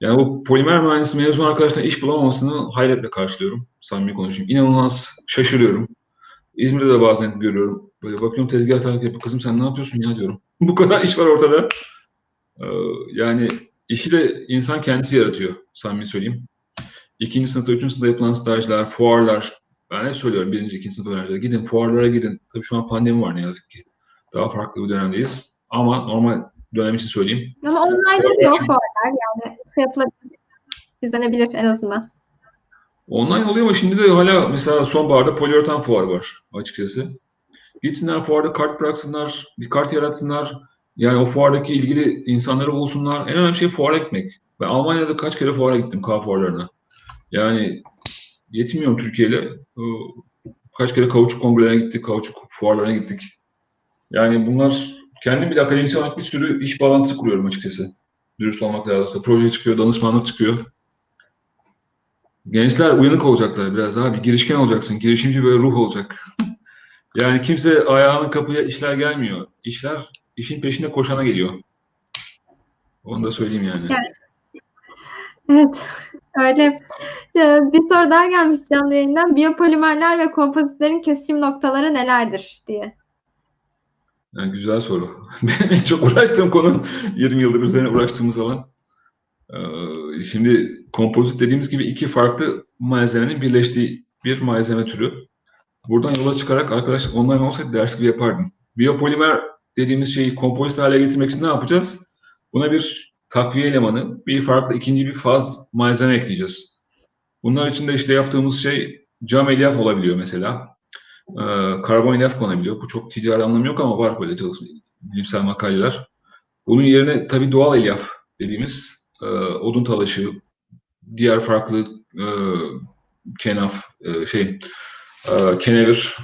Yani bu polimer mühendisi mezun arkadaşlar iş bulamamasını hayretle karşılıyorum. Samimi konuşayım. İnanılmaz şaşırıyorum. İzmir'de de bazen görüyorum. Böyle bakıyorum tezgah tarafı yapıyor. Kızım sen ne yapıyorsun ya diyorum. bu kadar iş var ortada. Ee, yani işi de insan kendisi yaratıyor. Samimi söyleyeyim. İkinci sınıfta, üçüncü sınıfta yapılan stajlar, fuarlar. Ben hep söylüyorum birinci, ikinci sınıf öğrencilere. Gidin fuarlara gidin. Tabii şu an pandemi var ne yazık ki. Daha farklı bir dönemdeyiz. Ama normal dönem için söyleyeyim. Ama online'da yok fuarlar. Yani şey yapılabilir. izlenebilir en azından. Online oluyor ama şimdi de hala mesela sonbaharda poliüretan fuarı var açıkçası. Gitsinler fuarda kart bıraksınlar, bir kart yaratsınlar. Yani o fuardaki ilgili insanları bulsunlar. En önemli şey fuara gitmek. Ben Almanya'da kaç kere fuara gittim, kahve fuarlarına. Yani yetmiyorum Türkiye'yle. Kaç kere kauçuk kongrelerine gittik, kauçuk fuarlarına gittik. Yani bunlar kendim bile akademisyen olarak bir sürü iş bağlantısı kuruyorum açıkçası. Dürüst olmak lazımsa. Proje çıkıyor, danışmanlık çıkıyor. Gençler uyanık olacaklar biraz abi. Girişken olacaksın. Girişimci böyle ruh olacak. yani kimse ayağının kapıya işler gelmiyor. İşler işin peşinde koşana geliyor. Onu da söyleyeyim yani. Evet. Evet. Öyle. Bir soru daha gelmiş canlı yayından. Biyopolimerler ve kompozitlerin kesişim noktaları nelerdir diye. Yani güzel soru. Benim en çok uğraştığım konu 20 yıldır üzerine uğraştığımız alan. Ee, şimdi kompozit dediğimiz gibi iki farklı malzemenin birleştiği bir malzeme türü. Buradan yola çıkarak arkadaş online olsaydı ders gibi yapardım. Biyopolimer dediğimiz şeyi kompozit hale getirmek için ne yapacağız? Buna bir takviye elemanı, bir farklı ikinci bir faz malzeme ekleyeceğiz. Bunlar için de işte yaptığımız şey cam elyaf olabiliyor mesela. Ee, karbon elyaf konabiliyor. Bu çok ticari anlamı yok ama var böyle çalışma, bilimsel makaleler. Bunun yerine tabii doğal elyaf dediğimiz e, odun talaşı, diğer farklı e, kenaf, e, şey, e, kenevir,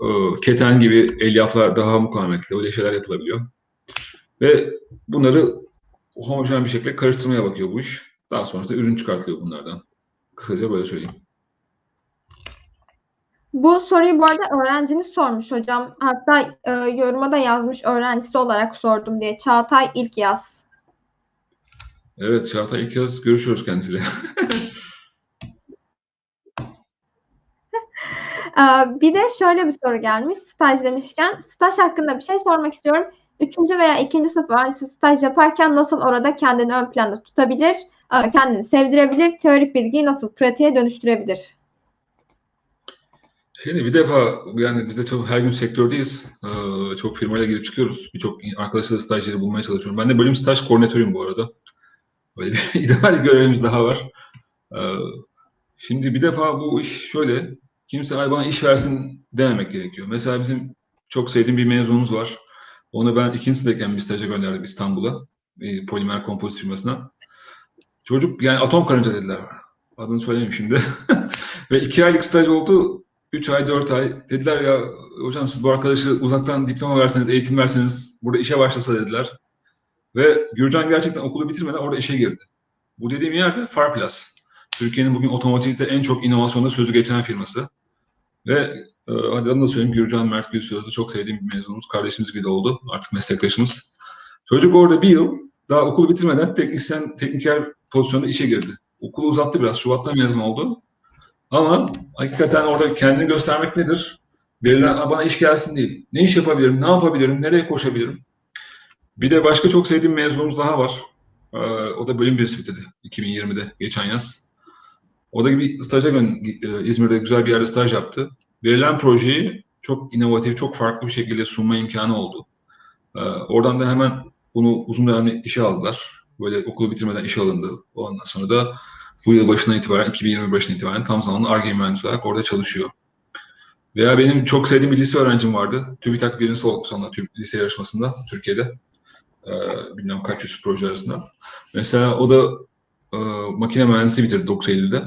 e, keten gibi elyaflar daha mukavemetli, öyle şeyler yapılabiliyor. Ve bunları homojen bir şekilde karıştırmaya bakıyor bu iş. Daha sonra da ürün çıkartılıyor bunlardan. Kısaca böyle söyleyeyim. Bu soruyu bu arada öğrenciniz sormuş hocam. Hatta e, yoruma da yazmış öğrencisi olarak sordum diye. Çağatay ilk yaz. Evet Çağatay ilk yaz görüşüyoruz kendisiyle. Ee, bir de şöyle bir soru gelmiş staj demişken. Staj hakkında bir şey sormak istiyorum. Üçüncü veya ikinci sınıf öğrencisi staj yaparken nasıl orada kendini ön planda tutabilir, e, kendini sevdirebilir, teorik bilgiyi nasıl pratiğe dönüştürebilir? Şimdi bir defa yani biz de çok her gün sektördeyiz. Ee, çok firmayla girip çıkıyoruz. Birçok arkadaşlar stajyeri bulmaya çalışıyorum. Ben de bölüm staj koordinatörüyüm bu arada. Böyle bir ideal görevimiz daha var. Ee, şimdi bir defa bu iş şöyle. Kimse ay bana iş versin dememek gerekiyor. Mesela bizim çok sevdiğim bir mezunumuz var. Onu ben ikinci sınıftayken bir staja gönderdim İstanbul'a. Polimer kompozit firmasına. Çocuk yani atom karınca dediler. Adını söyleyeyim şimdi. Ve iki aylık staj oldu. Üç ay, dört ay. Dediler ya hocam siz bu arkadaşı uzaktan diploma verseniz, eğitim verseniz, burada işe başlasa dediler. Ve Gürcan gerçekten okulu bitirmeden orada işe girdi. Bu dediğim yerde Farplas. Türkiye'nin bugün otomotivde en çok inovasyonda sözü geçen firması. Ve e, hadi adını da söyleyeyim Gürcan Mert Gülsüz'ü çok sevdiğim bir mezunumuz. Kardeşimiz gibi de oldu. Artık meslektaşımız. Çocuk orada bir yıl daha okulu bitirmeden teknisyen, tekniker pozisyonda işe girdi. Okulu uzattı biraz. Şubat'ta mezun oldu. Ama hakikaten orada kendini göstermek nedir? Verilen bana iş gelsin değil. Ne iş yapabilirim, ne yapabilirim, nereye koşabilirim? Bir de başka çok sevdiğim mezunumuz daha var. Ee, o da bölüm birisi bitirdi 2020'de, geçen yaz. O da bir staja e, İzmir'de güzel bir yerde staj yaptı. Verilen projeyi çok inovatif, çok farklı bir şekilde sunma imkanı oldu. Ee, oradan da hemen bunu uzun dönemli işe aldılar. Böyle okulu bitirmeden iş alındı. Ondan sonra da bu yıl başından itibaren, 2020 başından itibaren tam zamanlı ARGE mühendisi olarak orada çalışıyor. Veya benim çok sevdiğim bir lise öğrencim vardı. TÜBİTAK oldu sonra TÜB lise yarışmasında Türkiye'de. Ee, bilmem kaç yüz proje arasında. Mesela o da e, makine mühendisi bitirdi 9 Eylül'de.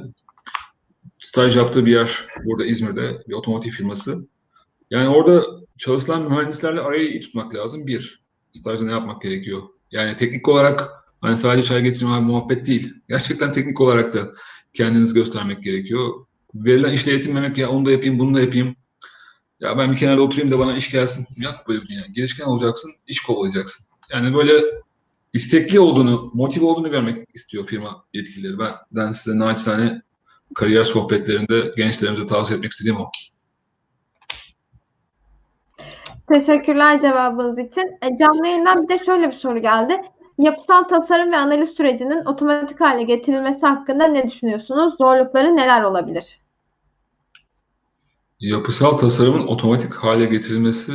staj yaptığı bir yer burada İzmir'de bir otomotiv firması. Yani orada çalışılan mühendislerle arayı iyi tutmak lazım. Bir, stajda ne yapmak gerekiyor? Yani teknik olarak hani sadece çay getirme muhabbet değil. Gerçekten teknik olarak da kendinizi göstermek gerekiyor. Verilen işle yetinmemek ya onu da yapayım, bunu da yapayım. Ya ben bir kenarda oturayım da bana iş gelsin. Yap böyle bir dünya. Olacaksın, iş kovalayacaksın. Yani böyle istekli olduğunu, motive olduğunu görmek istiyor firma yetkilileri. Ben, ben size naçizane kariyer sohbetlerinde gençlerimize tavsiye etmek istediğim o. Teşekkürler cevabınız için. E, canlı yayından bir de şöyle bir soru geldi. Yapısal tasarım ve analiz sürecinin otomatik hale getirilmesi hakkında ne düşünüyorsunuz? Zorlukları neler olabilir? Yapısal tasarımın otomatik hale getirilmesi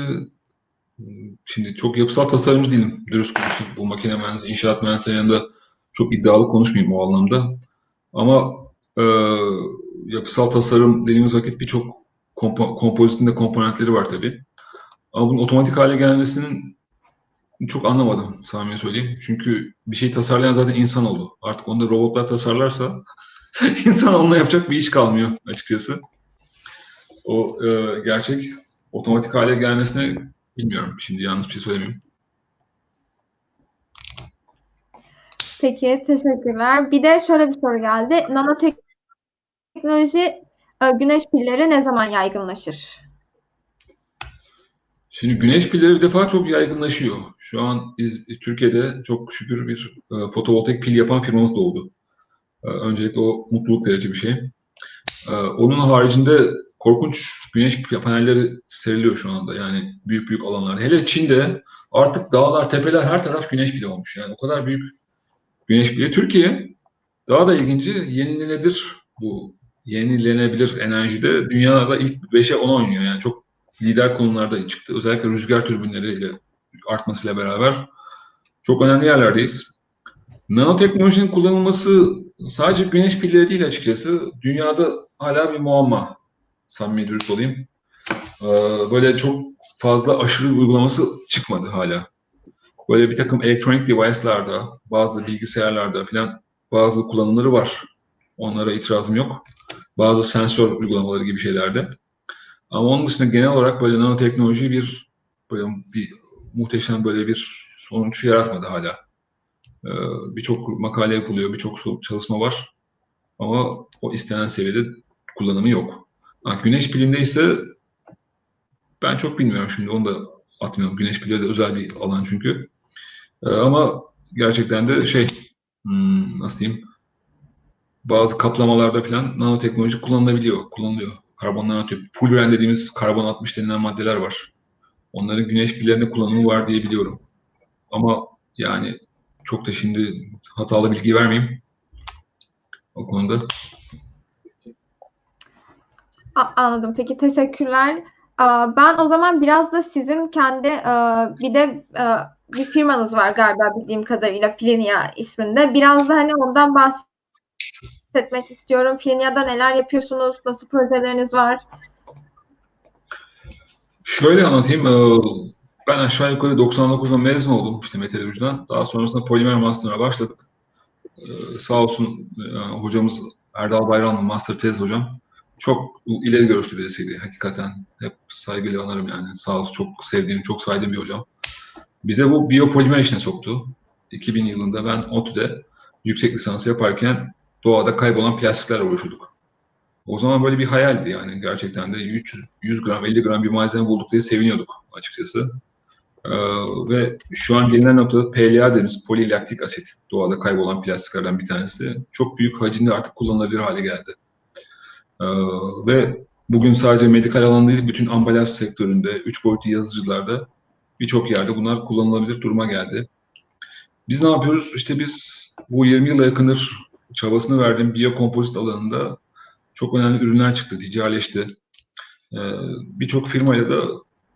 şimdi çok yapısal tasarımcı değilim. Dürüst konuşayım. Bu makine mühendisi, inşaat mühendisinin yanında çok iddialı konuşmayayım o anlamda. Ama e, yapısal tasarım dediğimiz vakit birçok kompo, kompozitin de komponentleri var tabii. Ama bunun otomatik hale gelmesinin çok anlamadım samimi söyleyeyim. Çünkü bir şey tasarlayan zaten insan oldu. Artık onu da robotlar tasarlarsa insan onunla yapacak bir iş kalmıyor açıkçası. O e, gerçek otomatik hale gelmesine bilmiyorum. Şimdi yanlış bir şey söylemeyeyim. Peki teşekkürler. Bir de şöyle bir soru geldi. Nanoteknoloji e, güneş pilleri ne zaman yaygınlaşır? Şimdi güneş pilleri bir defa çok yaygınlaşıyor. Şu an biz Türkiye'de çok şükür bir e, fotovoltaik pil yapan firmamız doğdu. E, öncelikle o mutluluk verici bir şey. E, onun haricinde korkunç güneş panelleri seriliyor şu anda. Yani büyük büyük alanlar. Hele Çin'de artık dağlar, tepeler her taraf güneş pili olmuş. Yani o kadar büyük güneş pili. Türkiye daha da ilginci yenilenebilir bu yenilenebilir enerjide dünyada ilk 5'e 10 oynuyor. Yani çok lider konularda çıktı. Özellikle rüzgar türbinleriyle artmasıyla beraber çok önemli yerlerdeyiz. Nanoteknolojinin kullanılması sadece güneş pilleri değil açıkçası. Dünyada hala bir muamma. Samimi dürüst olayım. Ee, böyle çok fazla aşırı uygulaması çıkmadı hala. Böyle bir takım elektronik device'larda, bazı bilgisayarlarda falan bazı kullanımları var. Onlara itirazım yok. Bazı sensör uygulamaları gibi şeylerde. Ama onun dışında genel olarak böyle nanoteknoloji bir böyle bir muhteşem böyle bir sonuç yaratmadı hala. Ee, birçok makale yapılıyor, birçok çalışma var. Ama o istenen seviyede kullanımı yok. Ha, güneş pilinde ise ben çok bilmiyorum şimdi onu da atmıyorum. Güneş pilleri de özel bir alan çünkü. Ee, ama gerçekten de şey hmm, nasıl diyeyim bazı kaplamalarda falan nanoteknoloji kullanılabiliyor, kullanılıyor karbon nanotüp, fulleren dediğimiz karbon 60 denilen maddeler var. Onların güneş pillerinde kullanımı var diye biliyorum. Ama yani çok da şimdi hatalı bilgi vermeyeyim o konuda. Anladım. Peki teşekkürler. Ben o zaman biraz da sizin kendi bir de bir firmanız var galiba bildiğim kadarıyla Filinia isminde. Biraz da hani ondan bahsedin etmek istiyorum. Filmya'da neler yapıyorsunuz? Nasıl projeleriniz var? Şöyle anlatayım. Ee, ben aşağı yukarı 99'da mezun oldum işte meteorolojiden. Daha sonrasında polimer master'a başladık. Sağ olsun e, hocamız Erdal Bayramlı master tez hocam. Çok ileri görüşlü birisiydi hakikaten. Hep saygıyla anarım yani. Sağ olsun çok sevdiğim, çok saydığım bir hocam. Bize bu biyopolimer işine soktu. 2000 yılında ben ODTÜ'de yüksek lisansı yaparken doğada kaybolan plastiklerle uğraşıyorduk. O zaman böyle bir hayaldi yani gerçekten de 100, 100 gram 50 gram bir malzeme bulduk diye seviniyorduk açıkçası. Ee, ve şu an gelinen noktada PLA dediğimiz polilaktik asit doğada kaybolan plastiklerden bir tanesi. Çok büyük hacimde artık kullanılabilir hale geldi. Ee, ve bugün sadece medikal alanda değil bütün ambalaj sektöründe, üç boyutlu yazıcılarda birçok yerde bunlar kullanılabilir duruma geldi. Biz ne yapıyoruz? İşte biz bu 20 yıla yakındır çabasını verdiğim biyokompozit alanında çok önemli ürünler çıktı, ticarileşti. Ee, Birçok firmayla da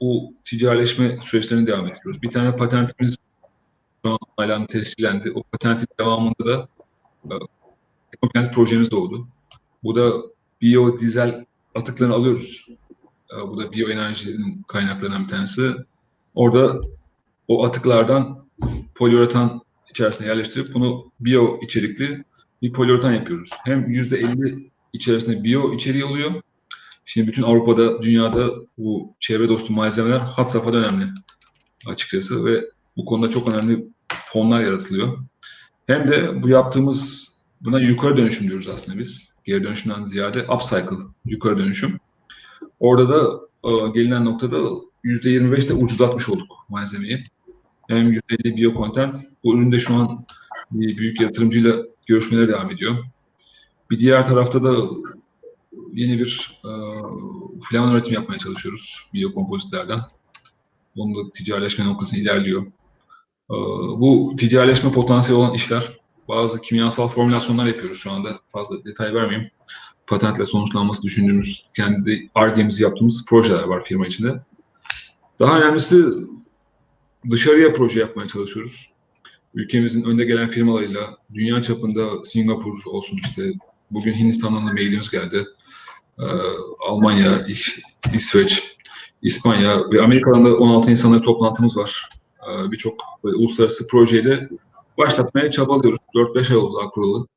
bu ticarileşme süreçlerini devam ediyoruz. Bir tane patentimiz şu an hala tescillendi. O patentin devamında da e, projemiz doğdu. Bu da biyodizel atıklarını alıyoruz. E, bu da biyoenerjinin kaynaklarından bir tanesi. Orada o atıklardan poliüretan içerisine yerleştirip bunu biyo içerikli bir poliüretan yapıyoruz. Hem %52 içerisinde biyo içeriği oluyor. Şimdi bütün Avrupa'da, dünyada bu çevre dostu malzemeler hat safhada önemli açıkçası ve bu konuda çok önemli fonlar yaratılıyor. Hem de bu yaptığımız buna yukarı dönüşüm diyoruz aslında biz. Geri dönüşümden ziyade upcycle, yukarı dönüşüm. Orada da e, gelinen noktada %25 de ucuzlatmış olduk malzemeyi. Hem %50 bio. Bu üründe şu an bir büyük yatırımcıyla görüşmeler devam ediyor. Bir diğer tarafta da yeni bir e, filaman üretim yapmaya çalışıyoruz biyokompozitlerden. Onun da ticarileşme noktasına ilerliyor. E, bu ticarileşme potansiyeli olan işler bazı kimyasal formülasyonlar yapıyoruz şu anda. Fazla detay vermeyeyim. Patentle sonuçlanması düşündüğümüz, kendi ARGE'mizi yaptığımız projeler var firma içinde. Daha önemlisi dışarıya proje yapmaya çalışıyoruz. Ülkemizin önde gelen firmalarıyla dünya çapında Singapur olsun işte bugün Hindistan'dan da mailimiz geldi. Ee, Almanya, İş, İsveç, İspanya ve Amerika'dan da 16 insanla toplantımız var. Ee, Birçok uluslararası projeyle başlatmaya çabalıyoruz. 4-5 ay oldu daha kurulu.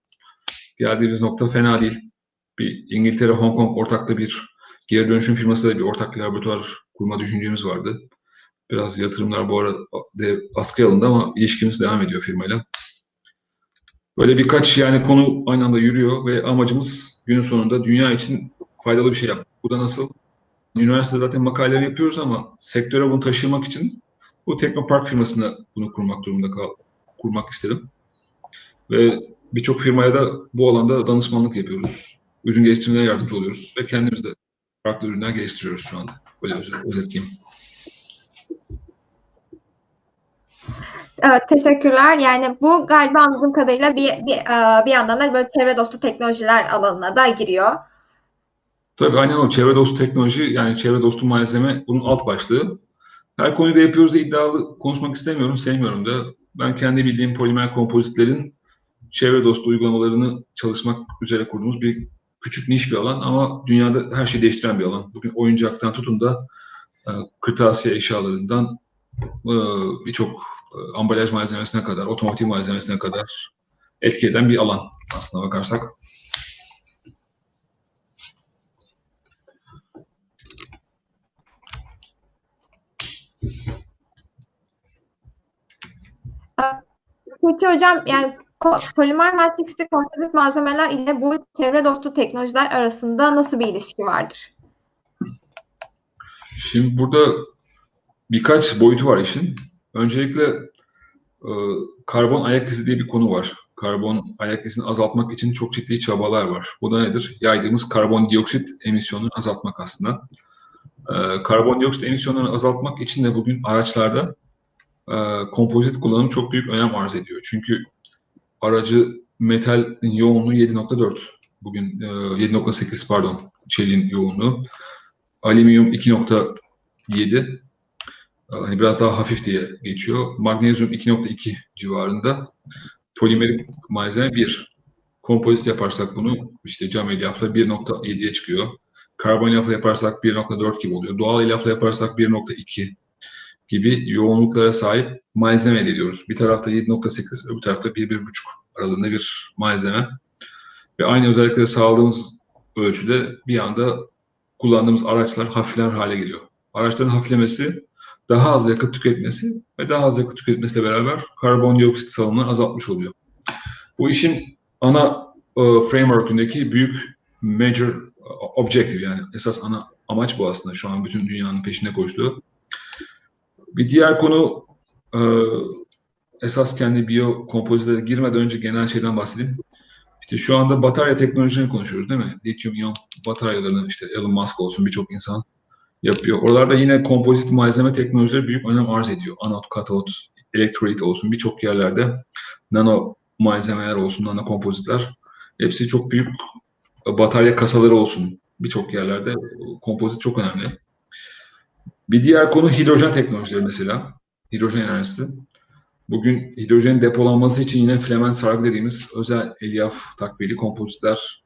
Geldiğimiz nokta fena değil. Bir İngiltere, Hong Kong ortaklı bir geri dönüşüm firmasıyla bir ortak laboratuvar kurma düşüncemiz vardı. Biraz yatırımlar bu arada askıya alındı ama ilişkimiz devam ediyor firmayla. Böyle birkaç yani konu aynı anda yürüyor ve amacımız günün sonunda dünya için faydalı bir şey yapmak. Bu da nasıl? Üniversitede zaten makaleler yapıyoruz ama sektöre bunu taşımak için bu Teknopark firmasına bunu kurmak durumunda kal kurmak istedim. Ve birçok firmaya da bu alanda danışmanlık yapıyoruz. Ürün geliştirmeye yardımcı oluyoruz ve kendimiz de farklı ürünler geliştiriyoruz şu anda. Böyle özetleyeyim. Evet teşekkürler. Yani bu galiba anladığım kadarıyla bir, bir, e, bir yandan da böyle çevre dostu teknolojiler alanına da giriyor. Tabii aynen o çevre dostu teknoloji yani çevre dostu malzeme bunun alt başlığı. Her konuyu da yapıyoruz da iddialı konuşmak istemiyorum, sevmiyorum da. Ben kendi bildiğim polimer kompozitlerin çevre dostu uygulamalarını çalışmak üzere kurduğumuz bir küçük niş bir alan ama dünyada her şeyi değiştiren bir alan. Bugün oyuncaktan tutun da e, kırtasiye eşyalarından e, birçok e, ambalaj malzemesine kadar, otomotiv malzemesine kadar etki eden bir alan aslına bakarsak. Peki hocam yani polimer matrixli kompozit malzemeler ile bu çevre dostu teknolojiler arasında nasıl bir ilişki vardır? Şimdi burada birkaç boyutu var işin. Öncelikle e, karbon ayak izi diye bir konu var. Karbon ayak izini azaltmak için çok ciddi çabalar var. Bu da nedir? Yaydığımız karbondioksit emisyonunu azaltmak aslında. E, karbondioksit emisyonlarını azaltmak için de bugün araçlarda e, kompozit kullanım çok büyük önem arz ediyor. Çünkü aracı metal yoğunluğu 7.4. Bugün 7.8 pardon çeliğin yoğunluğu. Alüminyum 2.7 hani biraz daha hafif diye geçiyor. Magnezyum 2.2 civarında. Polimerik malzeme 1. Kompozit yaparsak bunu işte cam elyafla 1.7'ye çıkıyor. Karbon elyafla yaparsak 1.4 gibi oluyor. Doğal elyafla yaparsak 1.2 gibi yoğunluklara sahip malzeme elde ediyoruz. Bir tarafta 7.8, öbür tarafta 1-1.5 aralığında bir malzeme. Ve aynı özellikleri sağladığımız ölçüde bir anda kullandığımız araçlar hafifler hale geliyor. Araçların hafiflemesi daha az yakıt tüketmesi ve daha az yakıt tüketmesiyle beraber karbondioksit salımını azaltmış oluyor. Bu işin ana e, framework'ündeki büyük major e, objective yani esas ana amaç bu aslında şu an bütün dünyanın peşine koştuğu. Bir diğer konu e, esas kendi biyo kompozitlere girmeden önce genel şeyden bahsedeyim. İşte şu anda batarya teknolojilerini konuşuyoruz değil mi? Lityum iyon bataryalarını işte Elon Musk olsun birçok insan yapıyor. Oralarda yine kompozit malzeme teknolojileri büyük önem arz ediyor. Anot, katot, elektrolit olsun birçok yerlerde nano malzemeler olsun, nano kompozitler. Hepsi çok büyük batarya kasaları olsun. Birçok yerlerde kompozit çok önemli. Bir diğer konu hidrojen teknolojileri mesela. Hidrojen enerjisi. Bugün hidrojen depolanması için yine filament sargı dediğimiz özel elyaf takviyeli kompozitler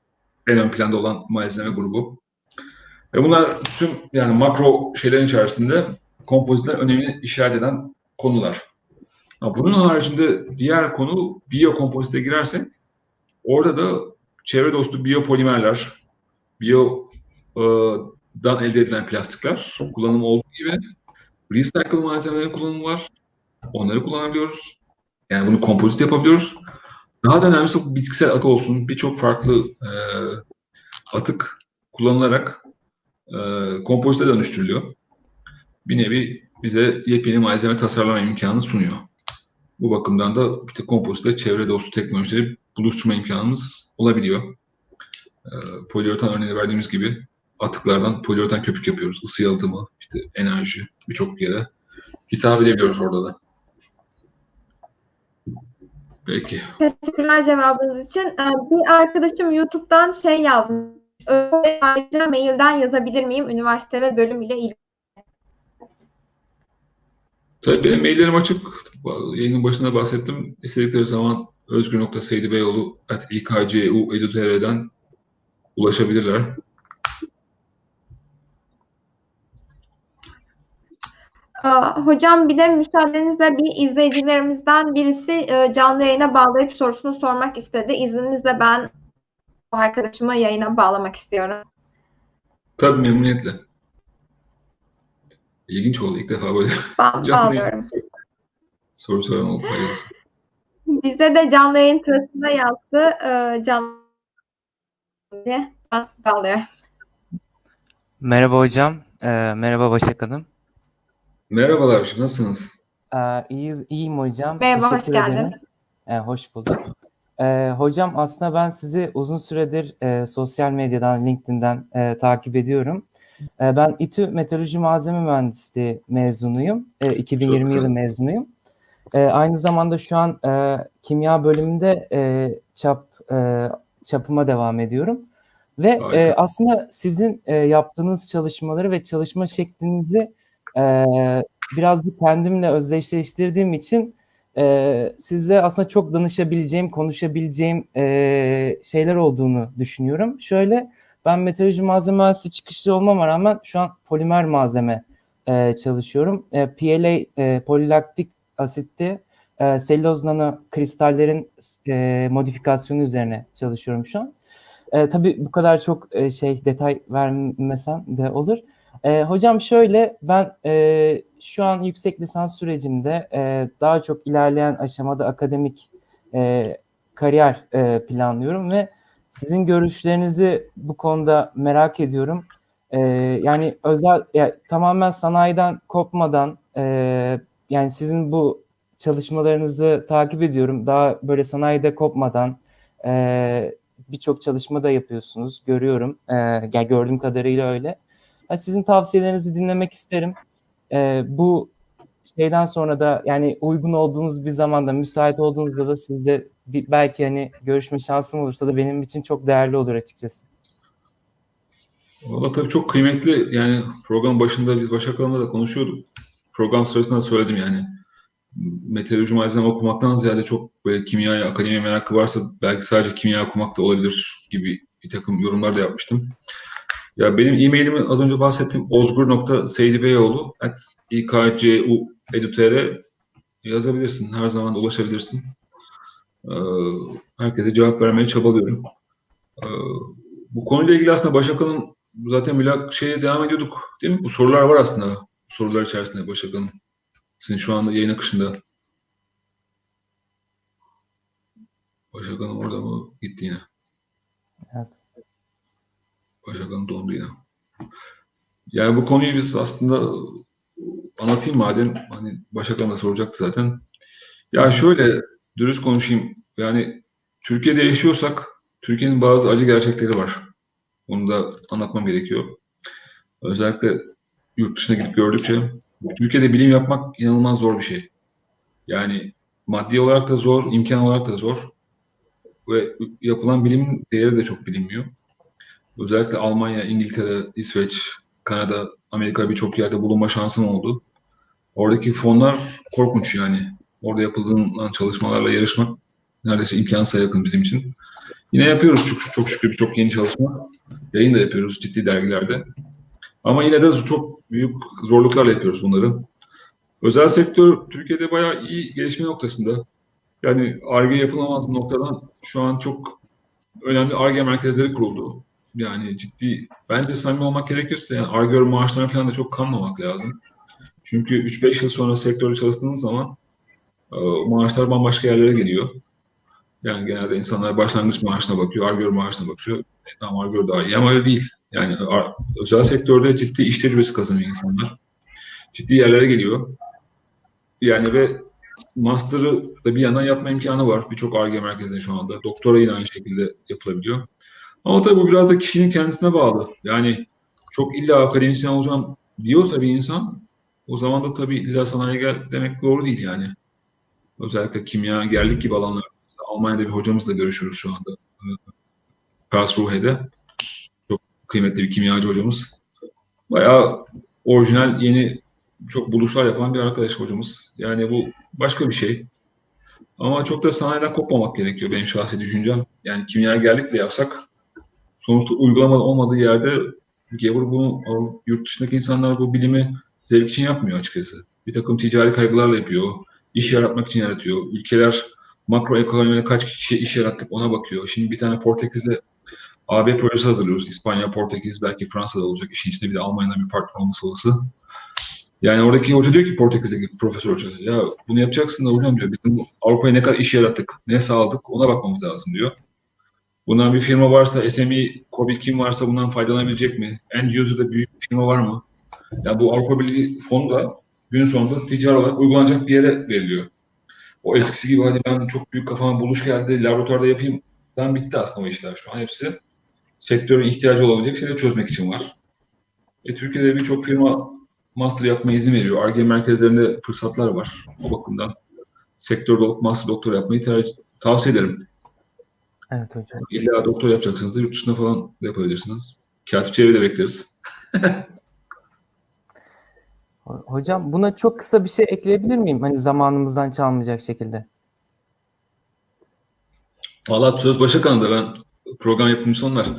en ön planda olan malzeme grubu. Ve bunlar tüm yani makro şeylerin içerisinde kompozitler önemli işaret eden konular. Bunun haricinde diğer konu biyokompozite girersek orada da çevre dostu biyopolimerler, biyodan elde edilen plastikler kullanım olduğu gibi recycle malzemelerin kullanımı var. Onları kullanabiliyoruz. Yani bunu kompozit yapabiliyoruz. Daha da önemlisi bitkisel atık olsun. Birçok farklı e, atık kullanılarak e, kompozite dönüştürülüyor. Bir nevi bize yepyeni malzeme tasarlama imkanı sunuyor. Bu bakımdan da işte kompozite çevre dostu teknolojileri buluşturma imkanımız olabiliyor. E, poliüretan örneği verdiğimiz gibi atıklardan poliüretan köpük yapıyoruz. Isı yalıtımı, işte enerji birçok yere hitap edebiliyoruz orada da. Peki. Teşekkürler cevabınız için. Ee, bir arkadaşım YouTube'dan şey yazmış. Ayrıca mailden yazabilir miyim üniversite ve bölüm ile ilgili? Tabii benim maillerim açık. Yayının başında bahsettim. İstedikleri zaman özgür.seydibeyoğlu.ikcu.edu.tr'den ulaşabilirler. Hocam bir de müsaadenizle bir izleyicilerimizden birisi e, canlı yayına bağlayıp sorusunu sormak istedi. İzninizle ben o arkadaşımı yayına bağlamak istiyorum. Tabii memnuniyetle. İlginç oldu ilk defa böyle. Ben bağlıyorum. Soru soran oldu. Hayırlısı. Bize de canlı yayın sırasında yazdı. E, canlı ben bağlıyorum. Merhaba hocam. Ee, merhaba Başak Hanım. Merhabalar, nasılsınız? Ee, iyiyiz, iyiyim hocam. Merhaba, hoş Teşekkür geldin. ederim. Ee, hoş bulduk. Ee, hocam aslında ben sizi uzun süredir e, sosyal medyadan, LinkedIn'den e, takip ediyorum. E, ben İTÜ Meteoroloji Malzeme Mühendisliği mezunuyum. E, 2020 Çok yılı güzel. mezunuyum. E, aynı zamanda şu an e, kimya bölümünde e, çap e, çapıma devam ediyorum. Ve Harika. e, aslında sizin e, yaptığınız çalışmaları ve çalışma şeklinizi e, birazcık kendimle özdeşleştirdiğim için e, size aslında çok danışabileceğim, konuşabileceğim e, şeyler olduğunu düşünüyorum. Şöyle, ben meteoroloji malzeme mühendisliği çıkışlı olmama rağmen şu an polimer malzeme e, çalışıyorum. E, PLA, e, polilaktik asitte e, selüloz nano kristallerin e, modifikasyonu üzerine çalışıyorum şu an. E, tabii bu kadar çok e, şey detay vermesem de olur. E, hocam şöyle ben e, şu an yüksek lisans sürecimde e, daha çok ilerleyen aşamada akademik e, kariyer e, planlıyorum ve sizin görüşlerinizi bu konuda merak ediyorum. E, yani özel ya, tamamen sanayiden kopmadan e, yani sizin bu çalışmalarınızı takip ediyorum. Daha böyle sanayide kopmadan e, birçok çalışma da yapıyorsunuz. Görüyorum. E, yani gördüğüm kadarıyla öyle. Yani sizin tavsiyelerinizi dinlemek isterim. E, bu şeyden sonra da yani uygun olduğunuz bir zamanda, müsait olduğunuzda da sizde bir, belki hani görüşme şansım olursa da benim için çok değerli olur açıkçası. Valla tabii çok kıymetli yani program başında biz Başak Hanım'la da konuşuyorduk. Program sırasında söyledim yani meteoroloji malzeme okumaktan ziyade çok böyle kimyaya, akademiye merakı varsa belki sadece kimya okumak da olabilir gibi bir takım yorumlar da yapmıştım. Ya benim e-mailimi az önce bahsettiğim ozgur.seydibeyoğlu at ikcu.edu.tr yazabilirsin. Her zaman ulaşabilirsin. Ee, herkese cevap vermeye çabalıyorum. Ee, bu konuyla ilgili aslında Başak Hanım zaten mülak şeye devam ediyorduk değil mi? Bu sorular var aslında. Sorular içerisinde Başak Hanım. Sizin şu anda yayın akışında. Başak Hanım orada mı? Gitti yine. Evet. Başak Hanım dondu yine. Yani bu konuyu biz aslında anlatayım madem. Hani Başak Hanım da soracaktı zaten. Ya şöyle dürüst konuşayım. Yani Türkiye'de yaşıyorsak Türkiye'nin bazı acı gerçekleri var. Onu da anlatmam gerekiyor. Özellikle yurt dışına gidip gördükçe Türkiye'de bilim yapmak inanılmaz zor bir şey. Yani maddi olarak da zor, imkan olarak da zor. Ve yapılan bilimin değeri de çok bilinmiyor. Özellikle Almanya, İngiltere, İsveç, Kanada, Amerika birçok yerde bulunma şansım oldu. Oradaki fonlar korkunç yani. Orada yapılan çalışmalarla yarışmak neredeyse imkansıza yakın bizim için. Yine yapıyoruz çok, çok şükür birçok yeni çalışma. Yayın da yapıyoruz ciddi dergilerde. Ama yine de çok büyük zorluklarla yapıyoruz bunları. Özel sektör Türkiye'de bayağı iyi gelişme noktasında. Yani ARGE yapılamaz noktadan şu an çok önemli ARGE merkezleri kuruldu. Yani ciddi, bence samimi olmak gerekirse yani argör maaşlarına falan da çok kanmamak lazım. Çünkü 3-5 yıl sonra sektörde çalıştığınız zaman e, maaşlar bambaşka yerlere geliyor. Yani genelde insanlar başlangıç maaşına bakıyor, argör maaşına bakıyor. E, tamam argör daha iyi ama öyle değil. Yani ar- özel sektörde ciddi iş tecrübesi kazanıyor insanlar. Ciddi yerlere geliyor. Yani ve master'ı da bir yandan yapma imkanı var. Birçok ARGE merkezinde şu anda. Doktora yine aynı şekilde yapılabiliyor. Ama tabii bu biraz da kişinin kendisine bağlı. Yani çok illa akademisyen olacağım diyorsa bir insan o zaman da tabii illa sanayiye gel demek doğru değil yani. Özellikle kimya, gerlik gibi alanlar. Almanya'da bir hocamızla görüşürüz şu anda. Karlsruhe'de. Çok kıymetli bir kimyacı hocamız. Bayağı orijinal, yeni çok buluşlar yapan bir arkadaş hocamız. Yani bu başka bir şey. Ama çok da sanayiden kopmamak gerekiyor benim şahsi düşüncem. Yani kimya gerlik de yapsak sonuçta uygulamalı olmadığı yerde Gavur bunu yurt dışındaki insanlar bu bilimi zevk için yapmıyor açıkçası. Bir takım ticari kaygılarla yapıyor. iş yaratmak için yaratıyor. Ülkeler makro ekonomide kaç kişi iş yarattık ona bakıyor. Şimdi bir tane Portekiz'le AB projesi hazırlıyoruz. İspanya, Portekiz, belki Fransa'da olacak. İşin içinde bir de Almanya'dan bir partner olması olası. Yani oradaki hoca diyor ki Portekiz'deki profesör hoca ya bunu yapacaksın da hocam diyor bizim Avrupa'ya ne kadar iş yarattık, ne sağladık ona bakmamız lazım diyor. Bundan bir firma varsa SME, COBİ kim varsa bundan faydalanabilecek mi? End user'da büyük bir firma var mı? Ya bu Avrupa Birliği fonu da günün sonunda ticari olarak uygulanacak bir yere veriliyor. O eskisi gibi hadi ben çok büyük kafama buluş geldi, laboratuvarda yapayım. Dan bitti aslında o işler şu an hepsi. Sektörün ihtiyacı olabilecek şeyleri çözmek için var. E, Türkiye'de birçok firma master yapmaya izin veriyor. ARGE merkezlerinde fırsatlar var. O bakımdan sektörde master doktor yapmayı tercih, tavsiye ederim. Evet hocam. İlla doktor yapacaksınız da yurt dışında falan da yapabilirsiniz. Katip çevrede bekleriz. Ho- Hocam buna çok kısa bir şey ekleyebilir miyim? Hani zamanımızdan çalmayacak şekilde. Valla söz başa kanında ben program yapımcısı onlar.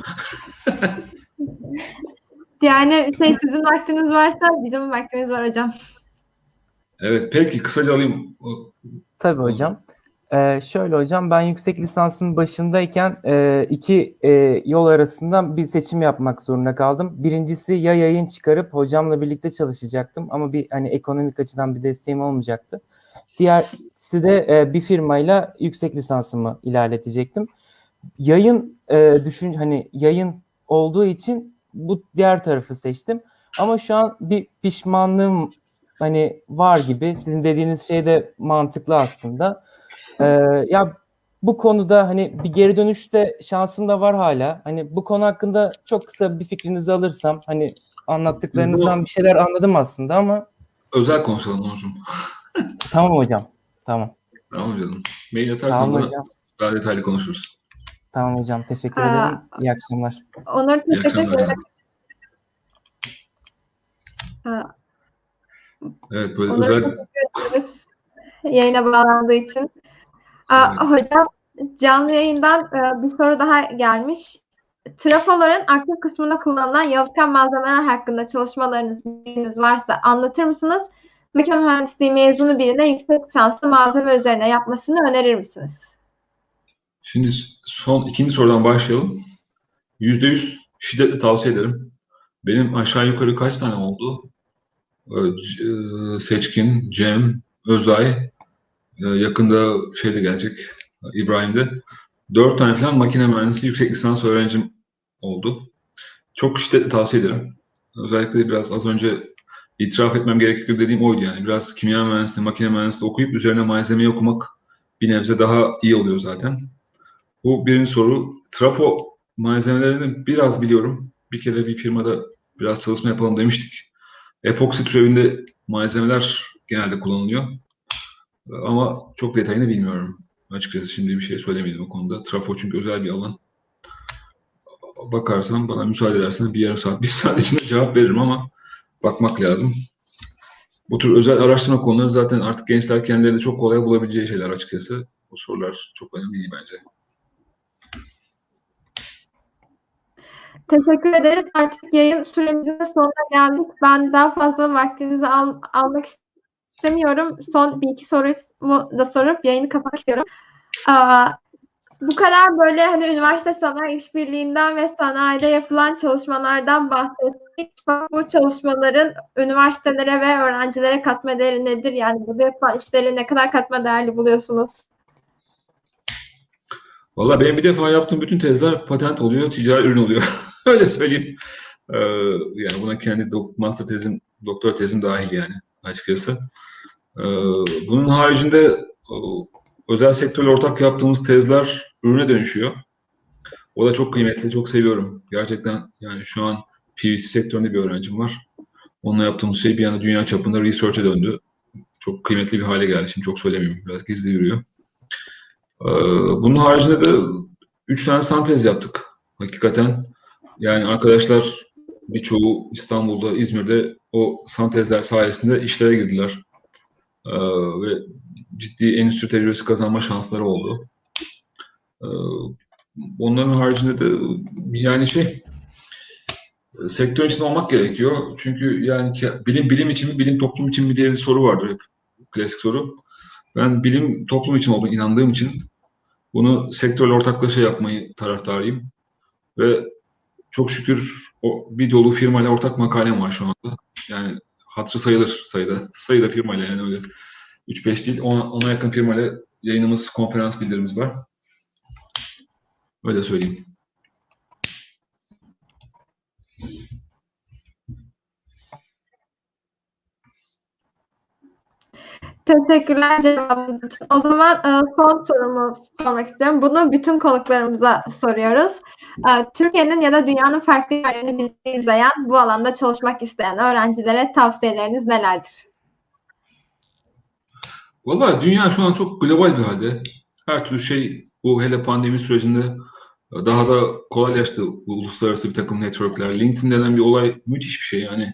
Yani şey, sizin vaktiniz varsa bizim vaktimiz var hocam. Evet peki kısaca alayım. Tabii hocam. Ee, şöyle hocam ben yüksek lisansın başındayken e, iki e, yol arasında bir seçim yapmak zorunda kaldım. Birincisi ya yayın çıkarıp hocamla birlikte çalışacaktım ama bir hani ekonomik açıdan bir desteğim olmayacaktı. Diğerisi de e, bir firmayla yüksek lisansımı ilerletecektim. Yayın e, düşün hani yayın olduğu için bu diğer tarafı seçtim. Ama şu an bir pişmanlığım hani var gibi. Sizin dediğiniz şey de mantıklı aslında. Ee, ya bu konuda hani bir geri dönüşte şansım da var hala. Hani bu konu hakkında çok kısa bir fikrinizi alırsam hani anlattıklarınızdan bir şeyler anladım aslında ama Özel konuşalım Onurcuğum. tamam hocam. Tamam. Tamam canım. Mail atarsan Tamam hocam. daha detaylı konuşuruz. Tamam hocam. Teşekkür Aa, ederim. İyi akşamlar. Onur İyi teşekkür akşamlar. ederim. Evet böyle Onur özel yayına bağlandığı için. Aa. Hocam canlı yayından e, bir soru daha gelmiş. Trafoların aktif kısmında kullanılan yalıtkan malzemeler hakkında çalışmalarınız bilginiz varsa anlatır mısınız? Makine mühendisliği mezunu birine yüksek lisanslı malzeme üzerine yapmasını önerir misiniz? Şimdi son ikinci sorudan başlayalım. Yüzde yüz şiddetle tavsiye ederim. Benim aşağı yukarı kaç tane oldu? E, Seçkin, Cem, Özay, e, yakında şeyde gelecek, İbrahim'de. Dört tane falan makine mühendisi yüksek lisans öğrencim oldu. Çok şiddetle tavsiye ederim. Özellikle biraz az önce itiraf etmem gerekir dediğim oydu yani. Biraz kimya mühendisliği, makine mühendisliği okuyup üzerine malzemeyi okumak bir nebze daha iyi oluyor zaten. Bu birinci soru. Trafo malzemelerini biraz biliyorum. Bir kere bir firmada biraz çalışma yapalım demiştik. Epoksi türevinde malzemeler genelde kullanılıyor. Ama çok detayını bilmiyorum. Açıkçası şimdi bir şey söylemedim o konuda. Trafo çünkü özel bir alan. Bakarsan bana müsaade edersen bir yarım saat, bir saat içinde cevap veririm ama bakmak lazım. Bu tür özel araştırma konuları zaten artık gençler kendileri çok kolay bulabileceği şeyler açıkçası. Bu sorular çok önemli değil bence. Teşekkür ederiz. Artık yayın süremizin sonuna geldik. Ben daha fazla vaktinizi al- almak istemiyorum. Son bir iki sorumu da sorup yayını kapatmak istiyorum. Aa, Bu kadar böyle hani üniversite sanayi işbirliğinden ve sanayide yapılan çalışmalardan bahsettik. Bu çalışmaların üniversitelere ve öğrencilere katma değeri nedir? Yani bu yapılan işleri ne kadar katma değerli buluyorsunuz? Valla benim bir defa yaptığım bütün tezler patent oluyor, ticari ürün oluyor. Öyle söyleyeyim. Ee, yani buna kendi master tezim, doktor tezim dahil yani açıkçası. Ee, bunun haricinde o, özel sektörle ortak yaptığımız tezler ürüne dönüşüyor. O da çok kıymetli, çok seviyorum. Gerçekten yani şu an PVC sektöründe bir öğrencim var. Onunla yaptığımız şey bir anda dünya çapında research'e döndü. Çok kıymetli bir hale geldi. Şimdi çok söylemiyorum. Biraz gizli yürüyor. Ee, Bunun haricinde de üç tane sentez yaptık. Hakikaten yani arkadaşlar birçoğu İstanbul'da, İzmir'de o sentezler sayesinde işlere girdiler. Ee, ve ciddi endüstri tecrübesi kazanma şansları oldu. Ee, onların haricinde de yani şey sektörün içinde olmak gerekiyor. Çünkü yani bilim bilim için mi, bilim toplum için mi diye bir soru vardır. Klasik soru. Ben bilim toplum için olduğunu inandığım için bunu sektörle ortaklaşa yapmayı taraftarıyım. Ve çok şükür o bir dolu firmayla ortak makalem var şu anda. Yani hatırı sayılır sayıda. Sayıda firmayla yani öyle 3-5 değil. Ona, ona yakın firmayla yayınımız, konferans bildirimiz var. Öyle söyleyeyim. Teşekkürler cevabınız için. O zaman e, son sorumu sormak istiyorum. Bunu bütün konuklarımıza soruyoruz. E, Türkiye'nin ya da dünyanın farklı yerlerini izleyen, bu alanda çalışmak isteyen öğrencilere tavsiyeleriniz nelerdir? Valla dünya şu an çok global bir halde. Her türlü şey bu hele pandemi sürecinde daha da kolaylaştı uluslararası bir takım networkler. LinkedIn denen bir olay müthiş bir şey yani.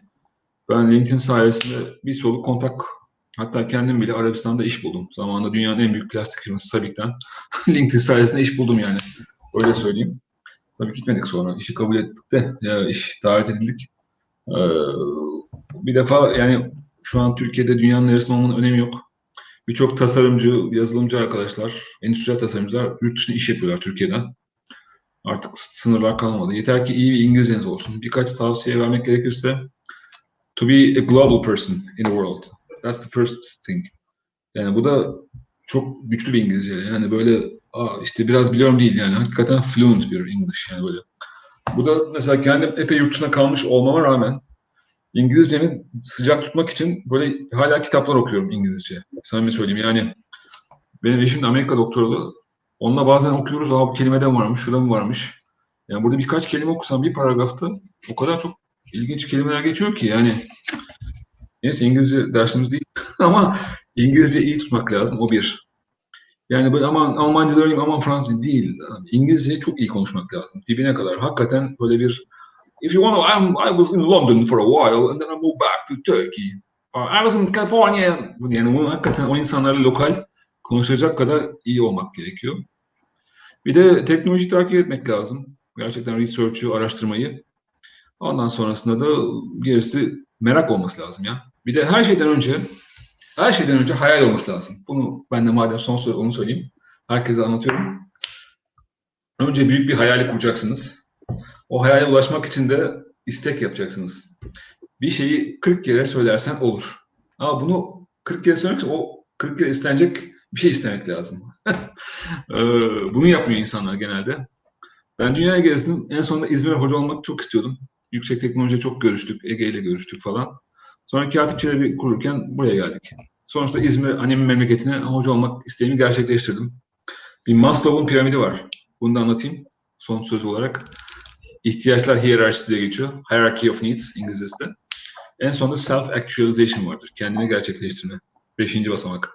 Ben LinkedIn sayesinde bir soluk kontak hatta kendim bile Arabistan'da iş buldum. Zamanında dünyanın en büyük plastik firması Sabik'ten LinkedIn sayesinde iş buldum yani. Öyle söyleyeyim. Tabii gitmedik sonra. İşi kabul ettik de ya iş davet edildik. Ee, bir defa yani şu an Türkiye'de dünyanın neresinde olmanın önemi yok. Birçok tasarımcı, yazılımcı arkadaşlar, endüstriyel tasarımcılar yurt dışında iş yapıyorlar Türkiye'den. Artık sınırlar kalmadı. Yeter ki iyi bir İngilizceniz olsun. Birkaç tavsiye vermek gerekirse to be a global person in the world. That's the first thing. Yani bu da çok güçlü bir İngilizce. Yani böyle Aa, işte biraz biliyorum değil yani. Hakikaten fluent bir English yani böyle. Bu da mesela kendim epey yurt dışına kalmış olmama rağmen İngilizcemi sıcak tutmak için böyle hala kitaplar okuyorum İngilizce. Samimi söyleyeyim yani. Benim eşim de Amerika doktoralı. Onunla bazen okuyoruz. Aa bu kelimede varmış, şurada mı varmış. Yani burada birkaç kelime okusam bir paragrafta o kadar çok ilginç kelimeler geçiyor ki yani. Neyse İngilizce dersimiz değil ama İngilizce iyi tutmak lazım o bir. Yani böyle aman Almanca öğreneyim aman Fransızca değil. İngilizceyi çok iyi konuşmak lazım. Dibine kadar. Hakikaten böyle bir if you want to, I'm, I was in London for a while and then I moved back to Turkey. Or I was in California. Yani bunu hakikaten o insanlarla lokal konuşacak kadar iyi olmak gerekiyor. Bir de teknoloji takip etmek lazım. Gerçekten research'ü, araştırmayı. Ondan sonrasında da gerisi merak olması lazım ya. Bir de her şeyden önce her şeyden önce hayal olması lazım. Bunu ben de madem son soru onu söyleyeyim. Herkese anlatıyorum. Önce büyük bir hayali kuracaksınız. O hayale ulaşmak için de istek yapacaksınız. Bir şeyi 40 kere söylersen olur. Ama bunu 40 kere söylersen o 40 kere istenecek bir şey istemek lazım. Ee, bunu yapmıyor insanlar genelde. Ben dünyaya gezdim. En sonunda İzmir'e hoca olmak çok istiyordum. Yüksek teknolojiye çok görüştük. Ege ile görüştük falan. Sonra Katip Çelebi kururken buraya geldik. Sonuçta İzmir annemin memleketine hoca olmak isteğimi gerçekleştirdim. Bir Maslow'un piramidi var. Bunu da anlatayım son söz olarak. İhtiyaçlar hiyerarşisi diye geçiyor. Hierarchy of Needs İngilizcesi. En sonunda self-actualization vardır. Kendini gerçekleştirme. Beşinci basamak.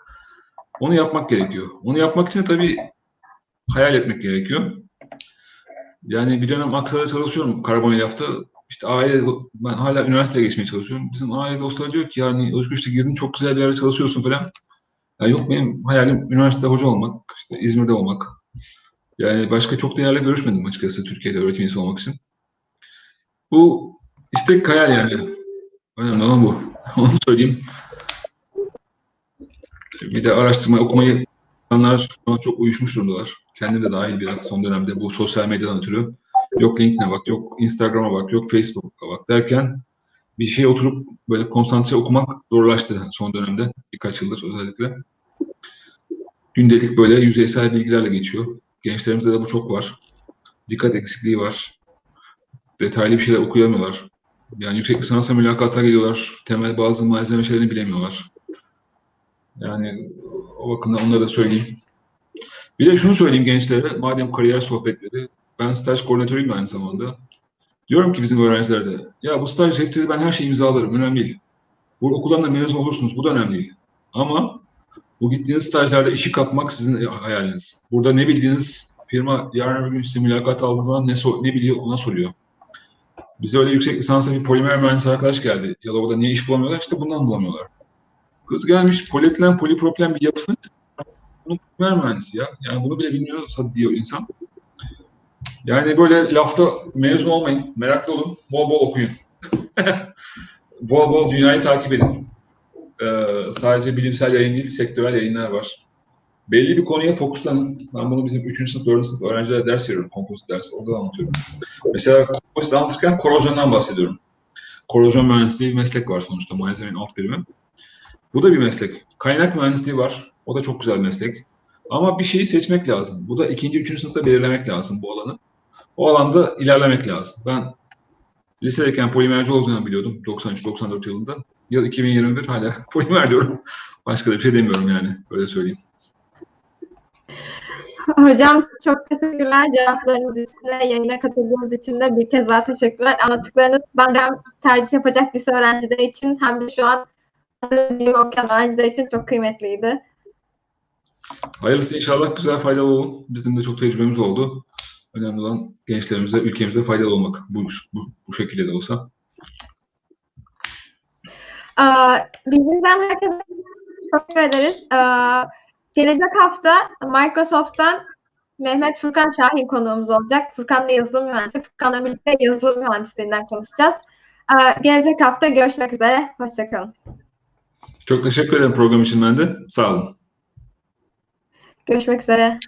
Onu yapmak gerekiyor. Onu yapmak için de tabii hayal etmek gerekiyor. Yani bir dönem Aksa'da çalışıyorum karbonilafta. İşte aile, ben hala üniversiteye geçmeye çalışıyorum. Bizim aile dostları diyor ki yani Özgür işte girdin çok güzel bir yerde çalışıyorsun falan. Ya yok benim hayalim üniversitede hoca olmak, işte İzmir'de olmak. Yani başka çok değerli görüşmedim açıkçası Türkiye'de öğretim üyesi olmak için. Bu istek hayal yani. Önemli olan bu. Onu söyleyeyim. Bir de araştırma okumayı insanlar çok uyuşmuş durumdalar. Kendim de dahil biraz son dönemde bu sosyal medyadan ötürü. Yok LinkedIn'e bak, yok Instagram'a bak, yok Facebook'a bak derken bir şey oturup böyle konsantre okumak zorlaştı son dönemde. Birkaç yıldır özellikle. Gündelik böyle yüzeysel bilgilerle geçiyor. Gençlerimizde de bu çok var. Dikkat eksikliği var. Detaylı bir şeyler okuyamıyorlar. Yani yüksek lisansa mülakata geliyorlar. Temel bazı malzeme şeylerini bilemiyorlar. Yani o bakımdan onları da söyleyeyim. Bir de şunu söyleyeyim gençlere, madem kariyer sohbetleri, ben staj koordinatörüyüm aynı zamanda. Diyorum ki bizim öğrencilere de, ya bu staj sektörü ben her şeyi imzalarım, önemli değil. Bu okuldan da mezun olursunuz, bu da önemli değil. Ama bu gittiğiniz stajlarda işi kapmak sizin hayaliniz. Burada ne bildiğiniz firma yarın bir gün size mülakat aldığı zaman ne, so ne biliyor ona soruyor. Bize öyle yüksek lisansa bir polimer mühendisi arkadaş geldi. Yalova'da niye iş bulamıyorlar? İşte bundan bulamıyorlar. Kız gelmiş polietilen, polipropilen bir yapısını bunun polimer mühendisi ya. Yani bunu bile bilmiyorsa diyor insan. Yani böyle lafta mezun olmayın. Meraklı olun. Bol bol okuyun. bol bol dünyayı takip edin. Ee, sadece bilimsel yayın değil, sektörel yayınlar var. Belli bir konuya fokuslanın. Ben bunu bizim 3. sınıf, 4. sınıf öğrencilere ders veriyorum. Kompozit dersi. Orada da anlatıyorum. Mesela kompozit anlatırken korozyondan bahsediyorum. Korozyon mühendisliği bir meslek var sonuçta. Malzemenin alt birimi. Bu da bir meslek. Kaynak mühendisliği var. O da çok güzel meslek. Ama bir şeyi seçmek lazım. Bu da ikinci, üçüncü sınıfta belirlemek lazım bu alanı. O alanda ilerlemek lazım. Ben lisedeyken polimerci olacağını biliyordum 93-94 yılında. Yıl 2021 hala polimer diyorum. Başka da bir şey demiyorum yani. Öyle söyleyeyim. Hocam çok teşekkürler cevaplarınız için ve yayına katıldığınız için de bir kez daha teşekkürler. Anlattıklarınız ben de hem tercih yapacak lise öğrencileri için hem de şu an bilim okuyan öğrenciler için çok kıymetliydi. Hayırlısı inşallah güzel faydalı olun. Bizim de çok tecrübemiz oldu. Önemli olan gençlerimize, ülkemize faydalı olmak. Bu, bu, bu şekilde de olsa. Bizden herkese çok teşekkür ederiz. Gelecek hafta Microsoft'tan Mehmet Furkan Şahin konuğumuz olacak. Furkan da yazılım mühendisi. Furkan'la birlikte yazılım mühendisliğinden konuşacağız. Gelecek hafta görüşmek üzere. Hoşçakalın. Çok teşekkür ederim program için ben de. Sağ olun. Görüşmek üzere.